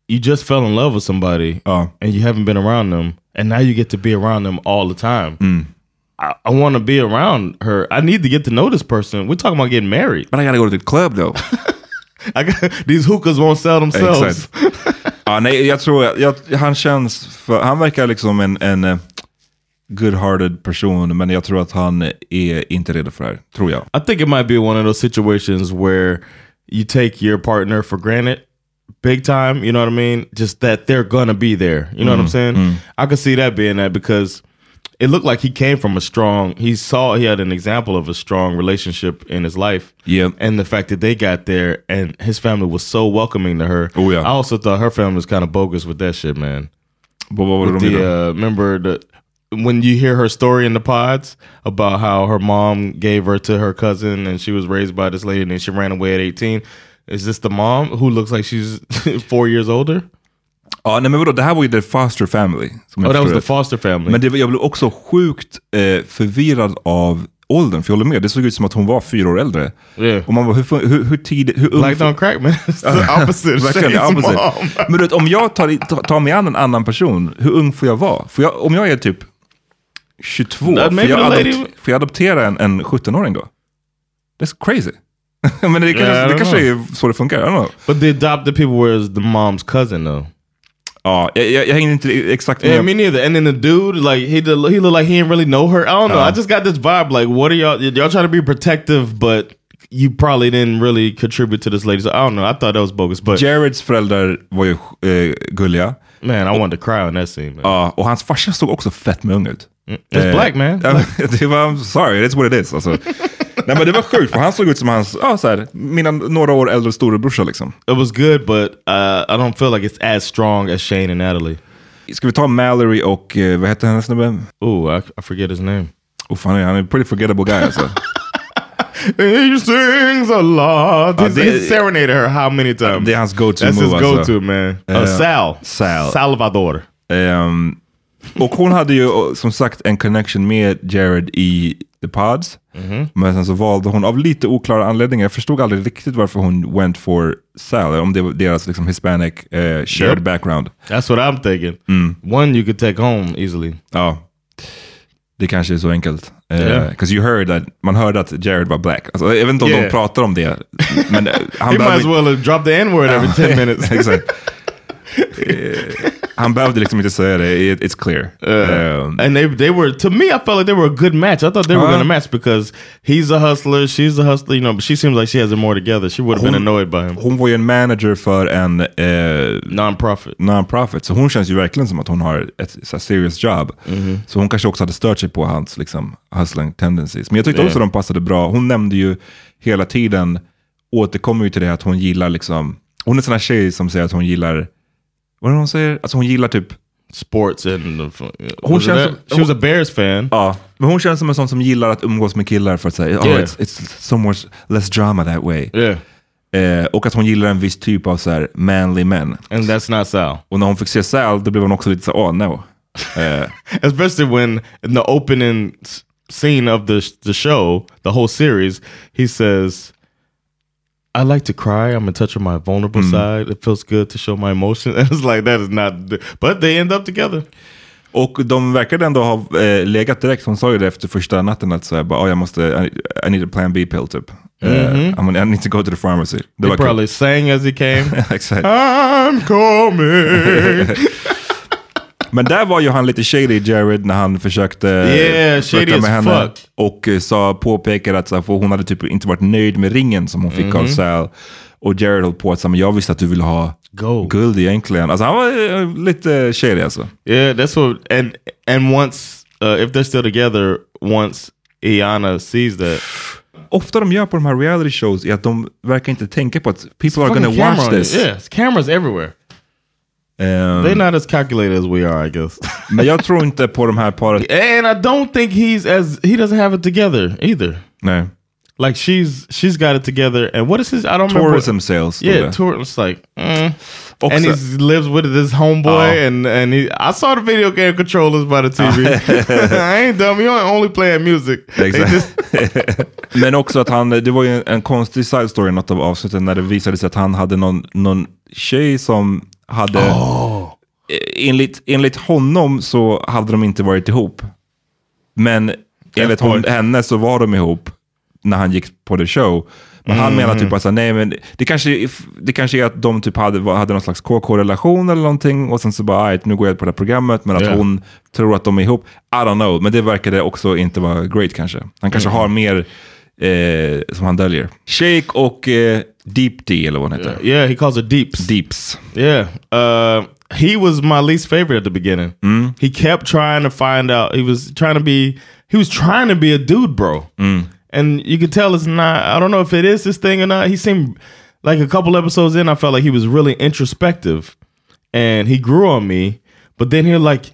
you just fell in love with somebody Ja. and you haven't been around them. And now you get to be around them all the time. Mm. I, I want to be around her. I need to get to know this person. We're talking about getting married. But I gotta go to the club though. <laughs> I got, these hookahs won't sell themselves. Ja, nej, jag tror, jag, han känns, för, han verkar liksom en, en eh, good-hearted person, men jag tror att han är inte redo för det här, tror jag. I think it might be one of those situations where you take your partner for granted big time, you know what I mean? Just that they're gonna be there. You know what I'm saying? I could see that being that because it looked like he came from a strong he saw he had an example of a strong relationship in his life. Yep. And the fact that they got there and his family was so welcoming to her. Oh, yeah. I also thought her family was kind of bogus with that shit, man. But vad var det With de the, uh, remember the when you hear her story in the pods about how her mom gave her to her cousin and she was raised by this lady and then she ran away at 18 is this the mom who looks like she's <laughs> four years older Ja, nej men vadå, det här var ju the foster family. Som oh that was the foster family Men det, jag blev också sjukt eh, förvirrad av åldern, för jag håller med. Det såg ut som att hon var fyra år äldre. Yeah. Och man bara, hur, hur, hur tidigt... Hur ung black don't crack man <laughs> it's the opposite Verkligen, opposite. mom. Men du vet, om jag tar, tar, mig an en annan person, hur ung får jag vara? Får jag, om jag är typ 22, That får jag, the lady- adopt, får jag adoptera en, en 17-åring då? That's crazy. <laughs> Men det kanske, Yeah, I det kanske är så det funkar, I don't know. but the adopted people were the mom's cousin though Ja, jag, jag, jag hänger inte exakt med. Yeah, me neither. And then the dude, like he did, he looked like he didn't really know her. I don't know. Uh. I just got this vibe. Like, what are y'all? Y'all trying to be protective, but you probably didn't really contribute to this lady. So I don't know. I thought that was bogus. But Jareds föräldrar var ju eh, gulliga. man, I wanted to cry on that scene. Man. Ja, och hans farsa såg också fett med ung ut. It's Eh, black man. <laughs> ja, det var, I'm sorry, that's what it is. Alltså. <laughs> Nej men det var sjukt, för han såg ut som hans, ja så här, mina några år äldre storebrorsa liksom. It was good, but uh, I don't feel like it's as strong as Shane and Natalie. Ska vi ta Mallory och, eh, vad heter hennes snubbe? Ooh, I, I forget his name. Oh, fan, han är en pretty forgettable guy alltså. <laughs> He sings a lot. He's, det- he's serenaded her how many times? Det är hans go-to That's move his go-to, alltså. man. Uh, Sal. Sal. Salvador. Ehm, och hon hade ju eh, som sagt en connection med Jared i The Pods. Men sen så valde hon av lite oklara anledningar, jag förstod aldrig riktigt varför hon went for Sal, om det var deras liksom hispanic eh, shared Yep. background. That's what I'm thinking. One you could take home easily. Ja, det kanske är så enkelt. Yeah. Because you heard that, man hörde att Jared var black. Alltså, jag vet inte om de Yeah. pratar om det. Men eh, <laughs> han He might as well have dropped the N-word every 10 <laughs> minutes. Exakt. <laughs> Han behövde liksom inte säga det, It, it's clear. Um, and they they were to me, I felt like they were a good match. I thought they were Uh. going to match because he's a hustler, she's a hustler, you know. But she seems like she has it more together. She would have been annoyed by him. hon var ju en manager för en eh, Non-profit. non-profit, så hon känns ju verkligen som att hon har ett så serious job. Mhm. Så hon kanske också hade stört sig på hans liksom, hustling tendencies. Men jag tyckte Yeah. också de passade bra. Hon nämnde ju hela tiden, återkommer ju till det att hon gillar liksom, hon är en sån här tjej som säger att hon gillar, vad är det hon säger? Alltså hon gillar typ Sports and the, Hon känns som- she was a Bears fan. Ja, men hon känns som en sån som gillar att umgås med killar för att säga, oh, Yeah. it's, it's so much less drama that way. Yeah. Eh, och att hon gillar en viss typ av så här manly men. And that's not Sal. Och när hon fick se Sal, då blev hon också lite så oh no. Eh, <laughs> Especially when in the opening scene of the the show, the whole series, he says, "I like to cry. I'm in touch with my vulnerable side. It feels good to show my emotions." <laughs> And it's like that is not. But they end up together. och de verkade ändå ha eh, legat direkt. Hon sa ju det efter första natten att bara, oh, jag måste, I, I need a plan B pill typ. Eh, I'm gonna- I need to go to the pharmacy. Det probably sang as he came. <laughs> Exakt. I'm coming. <laughs> Men där var ju han lite shady Jared när han försökte Yeah, shady med henne. fuck. Och eh, sa, påpekade att så för hon hade typ inte varit nöjd med ringen som hon fick Mhm. av Sal. Och Jared höll på att säga, jag visste att du ville ha Gold. guld egentligen. Alltså han var eh, lite shady alltså. yeah, that's what. And and once uh, if they're still together, once Iana sees that, Ofta de gör på de här reality shows är att de verkar inte tänka på att people are fucking gonna watch this. it. Yeah, it's cameras everywhere. Ehm, They're not as calculated as we are, I guess. <laughs> men jag tror inte på de här paret. and I don't think he's as he doesn't have it together either. Nej. Like she's she's got it together. And what is his? I don't remember. Tourism sales. Yeah, tour. It's like, mm. Också- and he lives with this homeboy, Oh. and and he. I saw the video game controllers by the TV. <laughs> I ain't dumb. You ain't only playing music. <laughs> Exakt. Men också att han, det var ju en, en konstig side story i något av avsnitten när det visade sig att han hade någon, någon tjej som hade, Oh. Enligt, enligt honom så hade de inte varit ihop. Men enligt hon, henne så var de ihop när han gick på the show. Men han menar Mm. typ att så här, nej men det kanske, det kanske är att de typ hade, hade någon slags KK-relation eller någonting och sen så bara, "Aj, nu går jag på det här programmet men att Yeah. hon tror att de är ihop. I don't know, men det verkade också inte vara great kanske. Han kanske Mm. har mer eh, som han döljer. Shake och eh, Deep D eller hon heter. yeah, he calls her deeps. Deeps. Yeah. Uh, he was my least favorite at the beginning. He kept trying to find out. He was trying to be. He was trying to be a dude, bro. And you could tell it's not. I don't know if it is this thing or not. He seemed like a couple episodes in. I felt like he was really introspective, and he grew on me. But then he'll like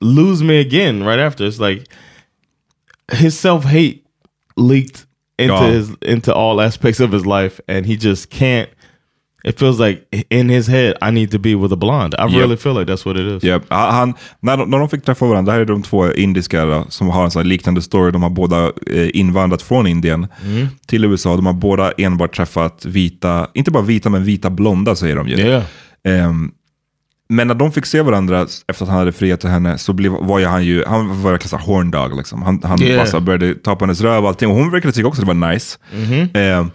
lose me again right after. It's like his self hate leaked into Ja. his into all aspects of his life, and he just can't. It feels like in his head, I need to be with a blonde. I Yep. really feel like that's what it is. Yep. Han, när, de, när de fick träffa varandra, det här är de två indiska som har en sån liknande story. De har båda eh, invandrat från Indien till USA. De har båda enbart träffat vita, inte bara vita, men vita blonda säger de ju. Yeah. Ehm, men när de fick se varandra efter att han hade friat till henne så blev, var ju han ju, han var verkligen såhär horn dog liksom. Han, han Yeah. här började ta på hennes röv och allting. Och hon verkade tycka också det var nice. Ehm,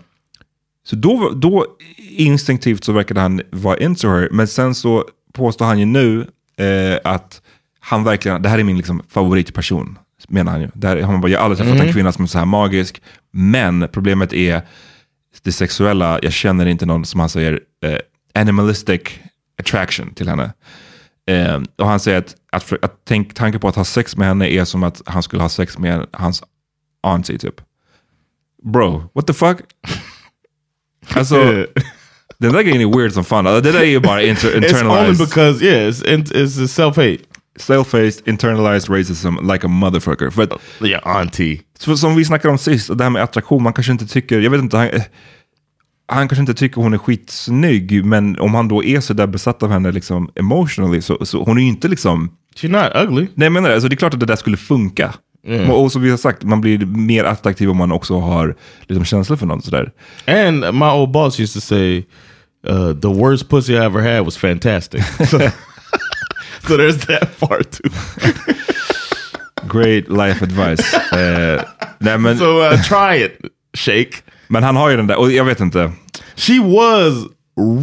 så då, då instinktivt så verkade han vara into her. Men sen så påstår han ju nu eh, att han verkligen, det här är min liksom favoritperson. Menar han ju. Det här, han bara, jag har aldrig träffat en kvinna som är så här magisk. Men problemet är det sexuella, jag känner inte någon som han säger eh, animalistic attraction till henne. Eh, och han säger att, att, för, att tänk, tanken på att ha sex med henne är som att han skulle ha sex med hans auntie typ. Bro, what the fuck? <laughs> Alltså, den där grejen är weird som fan. Alltså, Det där är ju bara inter, <laughs> It's only internalized, because yeah, it's it's a self hate. self-faced, internalized racism like a motherfucker. För att, Yeah, auntie. Så, som vi snackade om sist, det här med attraktion, man kanske inte tycker, jag vet inte, han, han kanske inte tycker hon är skitsnygg, men om han då är så där besatt av henne liksom emotionally, så, så hon är ju inte liksom, She's not ugly. nej jag menar det, alltså, det är klart att det där skulle funka. Och, och som vi har sagt, man blir mer attraktiv om man också har liksom, känslor för någon sådär. And my old boss used to say, uh, "The worst pussy I ever had was fantastic." <laughs> so, so there's that part too. Great life advice. <laughs> eh, nej, men, So uh, try it, Shake. Men han har ju den där, och jag vet inte. She was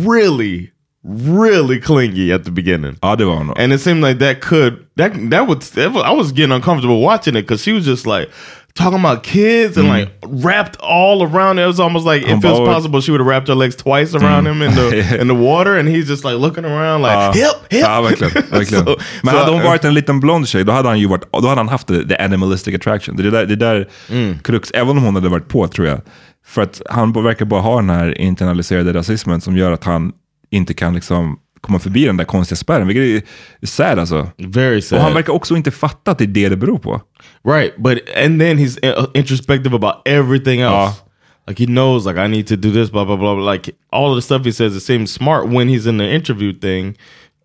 really, really clingy at the beginning. Ja, det var hon. And it seemed like that could that that would, that was I was getting uncomfortable watching it because she was just like talking about kids and like wrapped all around it. It was almost like Hon if it was possible, she would have wrapped her legs twice around him in the <laughs> in the water, and he's just like looking around like Ja. help, help. Ja, verkligen. <laughs> verkligen. So- Men so- hade hon varit en liten blond tjej, då hade han ju varit, då hade han haft the, the animalistic attraction. Det är där, det är där Mm. krux, även om hon hade varit på tror jag. För att han verkar bara ha den här internaliserade rasismen som gör att han inte kan liksom komma förbi den där konstiga spärren, vilket är sad alltså. Very sad. Och han verkar också inte fatta att det är det det beror på. Right, but and then he's uh, introspective about everything else. Ja. Like he knows, like I need to do this, blah blah blah. Like all of the stuff he says, it seems smart when he's in the interview thing,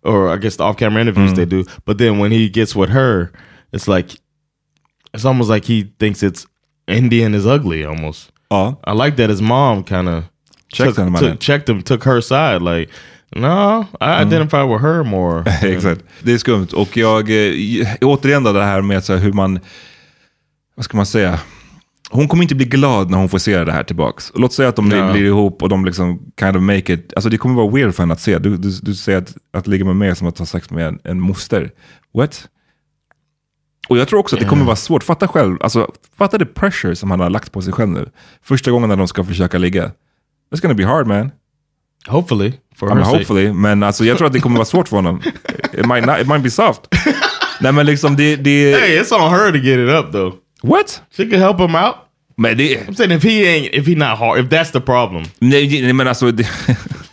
or I guess the off-camera interviews they do. But then when he gets with her, it's like it's almost like he thinks it's Indian is ugly. Almost. Ja. I like that his mom kind of Checked took, took, checked him, took her side. Like, no, I identify with her more. <laughs> Exakt. Det är skumt. Och jag, eh, återigen då det här med så här hur man, vad ska man säga? Hon kommer inte bli glad när hon får se det här tillbaks. Låt säga att de Ja. blir ihop och de liksom kind of make it. Alltså det kommer vara weird för henne att se. Du, du, du säger att, att ligga med mig som att ha sex med en, en moster. What? Och jag tror också att det kommer vara svårt. Fatta själv, alltså fatta the pressure som han har lagt på sig själv nu. Första gången när de ska försöka ligga. It's gonna be hard man. Hopefully, for I mean, hopefully, men alltså, jag tror att det kommer vara svårt för honom. It might, not, it might be soft. <laughs> Nej men liksom det... det Hey, it's on her to get it up though. What? She could help him out. Men det... I'm saying if he ain't, if he not hard, if that's the problem. Nej, nej men alltså... Det, <laughs>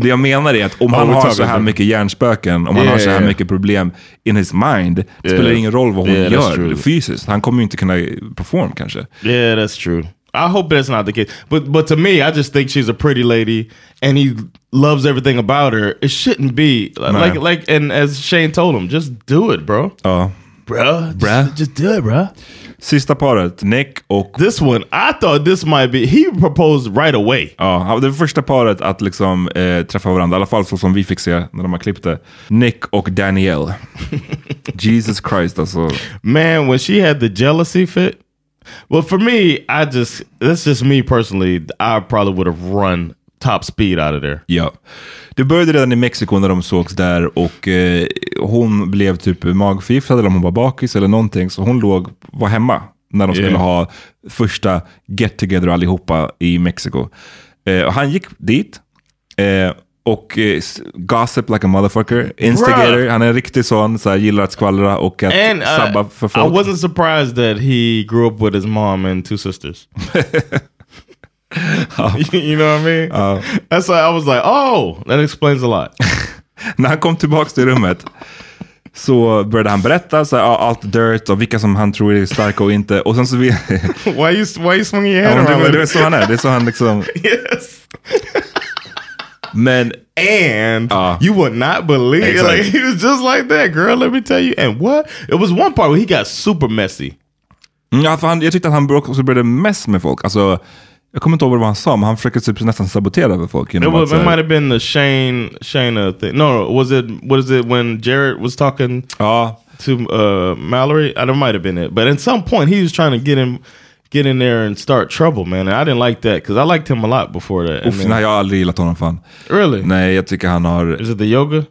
det jag menar är att om Oh, han har så här mycket hjärnspöken, om han har så här mycket problem in his mind, det spelar ingen roll vad hon gör fysiskt. Han kommer ju inte kunna perform kanske. Yeah, that's true. I hope that's not the case. But but to me, I just think she's a pretty lady, and he loves everything about her. It shouldn't be like Nah. like and as Shane told him, just do it, bro. Ja. Bruh, just, Bruh. just do it, bruh. Sista paret, Nick och... This one, I thought this might be. He proposed right away. Ja, det första paret att liksom eh, träffa varandra, i alla fall så som vi fick se när de har klippt det. Nick och Danielle. <laughs> Jesus Christ alltså. Man, when she had the jealousy fit. Well, for me, I just that's just me personally. I probably would have run top speed out of there. Ja. Det började redan i Mexiko när de sågs där och eh, hon blev typ magförgiftad eller om hon var bakis eller någonting. Så hon låg, var hemma när de skulle Yeah. ha första get together allihopa i Mexiko. Eh, han gick dit eh, och eh, gossip like a motherfucker. Instigator, Bruh. han är en riktig sån, så här, gillar att skvallra och att And uh, sabba för I folk. wasn't surprised that he grew up with his mom and two sisters. <laughs> <laughs> you know what I mean? That's why I was like, oh, that explains a lot. <laughs> När han kom tillbaka till rummet så började han berätta så här, allt dirt och vilka som han tror är starka och inte. Och sen så vi... <laughs> why you why you swinging your head around? det, det är så han är. Det är så han liksom... yes. Men And Uh, you would not believe exactly. like he was just like that, girl. Let me tell you. And what? It was one part where he got super messy. Mm, Ja, för han, jag tyckte att han också började mess med folk. Alltså, jag kommer inte ihåg vad han sa, men han försöker typ nästan sabotera för folk. It, Genom was, att, it might have been the Shane Shayna thing. No, no, was it? What is it when Jared was talking ja, to uh, Mallory? I don't might have been it, but at some point he was trying to get him, get in there and start trouble, man. And I didn't like that because I liked him a lot before that. Uff, then- nej, jag har aldrig gillat honom fan. really? Nej, jag tycker han har... Is it the yoga?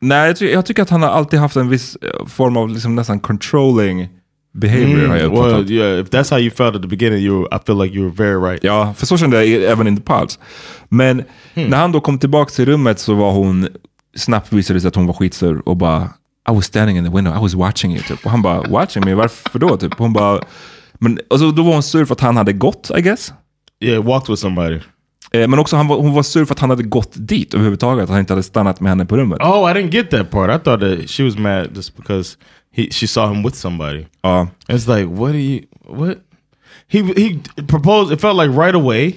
Nej, jag, ty jag tycker att han har alltid haft en viss eh, form av liksom nästan controlling behavior. har jag Mm, well, uppfattat. yeah. If that's how you felt at the beginning, you, I feel like you were very right. Ja, för så kände jag även in the pods. Men Hmm. när han då kom tillbaka till rummet så var hon, snabbt visade det sig att hon var skitsur och bara I was standing in the window, I was watching you. Typ. Och han bara, watching me? Varför då? Typ. Hon bara, men alltså, då var hon sur för att han hade gått, I guess. Yeah, walked with somebody. Eh, men också han var, hon var sur för att han hade gått dit överhuvudtaget. Att han inte hade stannat med henne på rummet. Oh, I didn't get that part. I thought that she was mad just because he she saw him with somebody. Ja. It's like, what do you what? He he proposed. It felt like right away.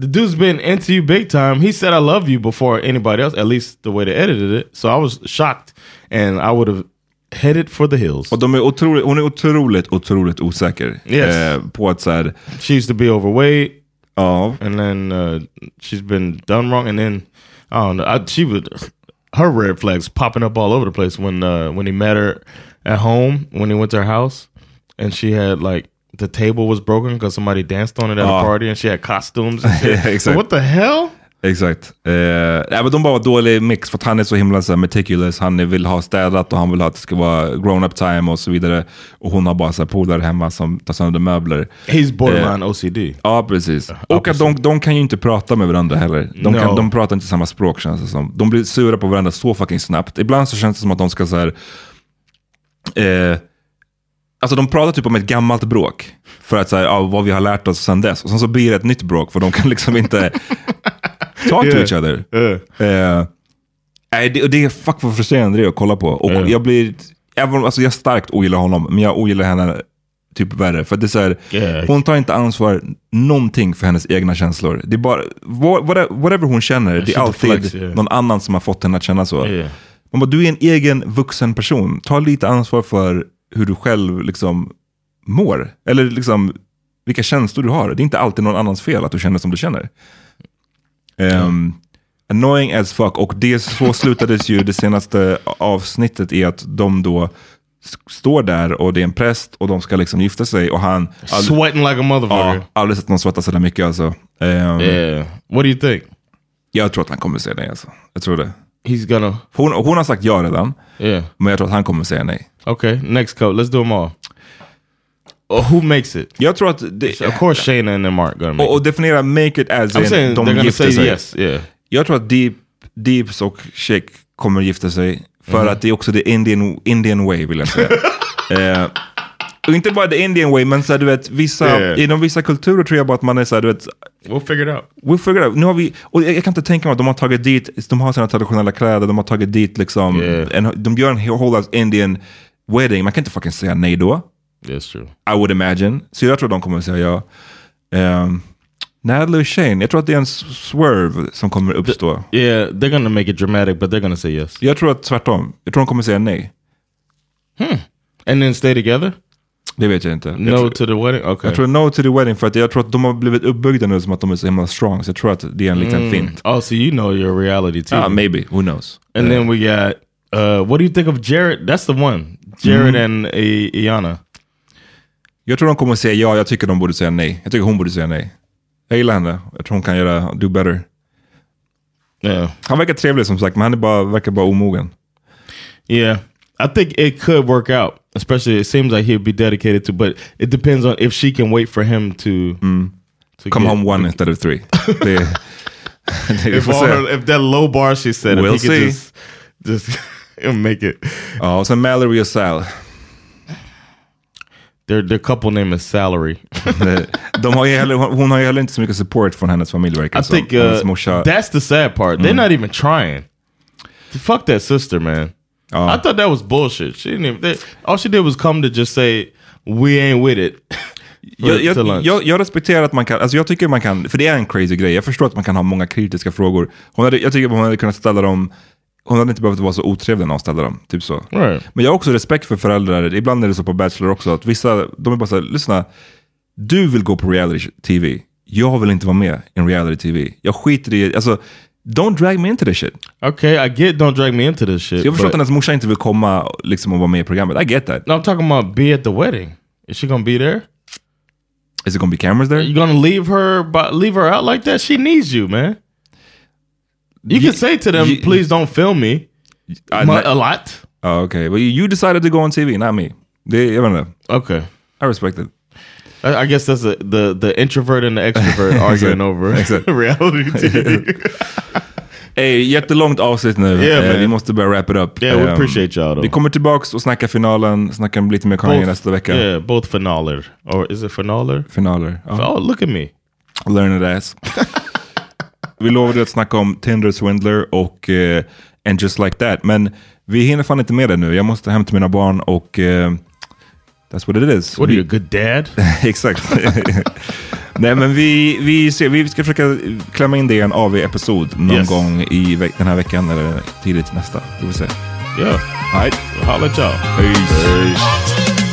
The dude's been into you big time. He said I love you before anybody else, at least the way they edited it. So I was shocked, and I would have headed for the hills. Och de är otroligt, hon är otroligt, otroligt osäker. Yes. Eh, på att så här, She used to be overweight, ja, and then uh, she's been done wrong, and then I don't know. I, she would her red flags popping up all over the place when uh, when he met her at home when he went to her house, and she had like the table was broken because somebody danced on it at Oh. a party, and she had costumes. And <laughs> shit. Exactly. So what the hell? Exakt. Eh, nej, men de bara var dålig mix för att han är så himla så här, meticulous. Han vill ha städat och han vill ha att det ska vara grown-up time och så vidare. Och hon har bara så här polare hemma som tar sönder möbler. He's borderline OCD. Ja, precis. Och att de, de kan ju inte prata med varandra heller. De, kan, No. de pratar inte samma språk känns det som. De blir sura på varandra så fucking snabbt. Ibland så känns det som att de ska så här... Eh, alltså de pratar typ om ett gammalt bråk. För att säga ja, vad vi har lärt oss sedan dess. Och sen så blir det ett nytt bråk för de kan liksom inte <laughs> talk to each other. Nej, det, och det är fuck vad frustrerande det är att kolla på. Och Ja. jag blir, även, alltså jag starkt ogillar honom, men jag ogillar henne typ värre. För det är så här, Yeah. hon tar inte ansvar någonting för hennes egna känslor. Det är bara, what- whatever, hon känner, det är alltid deflects, yeah. någon annan som har fått henne att känna så. Yeah. Man bara, du är en egen vuxen person. Ta lite ansvar för hur du själv liksom mår. Eller liksom vilka känslor du har. Det är inte alltid någon annans fel att du känner som du känner. Ehm, Annoying as fuck. Och det så slutades ju det senaste avsnittet i att de då står där och det är en präst och de ska liksom gifta sig och han... Sweating like a motherfucker. Ja, aldrig sett någon svettas så där mycket alltså. Ehm, Yeah. What do you think? Jag tror att han kommer säga nej alltså. Jag tror det. He's gonna... Hon, hon har sagt ja redan. Yeah. Men jag tror att han kommer säga nej. Okay, next couple. Let's do them all. Oh, who makes it? Jag tror att... Det, Of course Shayna and aren't gonna make och, och definiera make it as I'm in saying de gifter sig. yes, yeah. Jag tror att Deep, Deeps och Shake kommer gifta sig. För Mhm. att det är också the Indian, Indian way vill jag säga. <laughs> eh, och inte bara the Indian way, men så här, du vet, vissa, Yeah. inom vissa kulturer tror jag bara att man är så här, du vet, We'll figure it out. We'll figure it out. Nu har vi, och jag, jag kan inte tänka mig att de har tagit dit, de har sina traditionella kläder, de har tagit dit liksom, Yeah. en, de gör en whole ass Indian wedding. Man kan inte fucking säga nej då. That's true. I would imagine. Så jag tror de kommer att säga ja. Um, Natalie och Shane, jag tror att det är en swerve som kommer uppstå. Yeah, they're gonna make it dramatic, but they're gonna say yes. Jag tror att tvärtom. Jag tror de kommer säga nej. And then stay together? Det vet jag inte. jag, No tror, to the wedding? Okay. jag tror no to the wedding för att jag tror att de har blivit uppbyggda nu som att de är så himla strong. Så jag tror att det är en liten fint. Oh, so you know your reality too. Ah, maybe, who knows. and Eh, then we got, uh, what do you think of Jared? That's the one. Jared and I- Iana. Jag tror de kommer säga ja, jag tycker de borde säga nej. Jag tycker hon borde säga nej. Jag gillar henne. Jag tror hon kan göra, do better. Yeah. Han verkar trevlig som sagt, men han är bara, verkar bara omogen. Yeah. I think it could work out. Especially it seems like he'd be dedicated to, but it depends on if she can wait for him to, to Come home one instead of three. <laughs> det, det, If, all her, if that low bar she said, We'll if he could see. just, just <laughs> make it. Ja, och sen Mallory och Sal. Their their couple name is Salary. <laughs> De har ju heller, hon har ju heller inte så mycket support från hennes familj verkar I som. think uh, Hennes morsa. that's the sad part. They're not even trying. Fuck that sister, man. I thought that was bullshit. She didn't even. They, all she did was come to just say we ain't with it. for- <laughs> jag, to jag, lunch. jag, jag respekterar att man kan, alltså jag tycker man kan, för det är en crazy grej. Jag förstår att man kan ha många kritiska frågor. Hon hade, jag tycker att hon hade kunnat ställa dem, hon hade inte behövt vara så otrevlig när hon ställde dem. Typ så. Right. Men jag har också respekt för föräldrar, ibland är det så på Bachelor också, att vissa, de är bara såhär, lyssna, du vill gå på reality TV, jag vill inte vara med i en reality TV. Jag skiter i, alltså, don't drag me into this shit. Okay, I get. Don't drag me into this shit. Så jag förstår att but- hennes morsa inte vill komma liksom, och vara med i programmet, I get that. no, I'm talking about be at the wedding. Is she gonna be there? Is it gonna be cameras there? You gonna leave her? But leave her out like that? She needs you, man. You Ye- can say to them, ye- "Please don't film me." I- mu- a lot. Oh, okay. Well, you decided to go on TV, not me. Det, jag vet inte. Okay. I respect it. I, I guess that's a, the the introvert and the extrovert <laughs> arguing over <laughs> reality <laughs> TV. Hey, jättelångt avsnitt nu. Yeah, Eh, vi måste börja wrap it up. Yeah, we Ehm, appreciate y'all. Vi kommer tillbaks och snackar finalen, snackar lite mer Kanye nästa vecka. Yeah, both finaler. Or is it finaler? Finaler. Ja. Oh, look at me. Learn it ass. Vi lovade att snacka om Tinder Swindler och eh, And just like that. Men vi hinner fan inte med det nu. Jag måste hämta mina barn och eh, that's what it is. What are you, a good dad? <laughs> Exakt. <laughs> Nej men vi, vi, ser, vi ska försöka klämma in det i en AV-episod någon Yes. gång i den här veckan eller tidigt nästa. Vi får se. Yeah. All right. Holla y'all. Peace.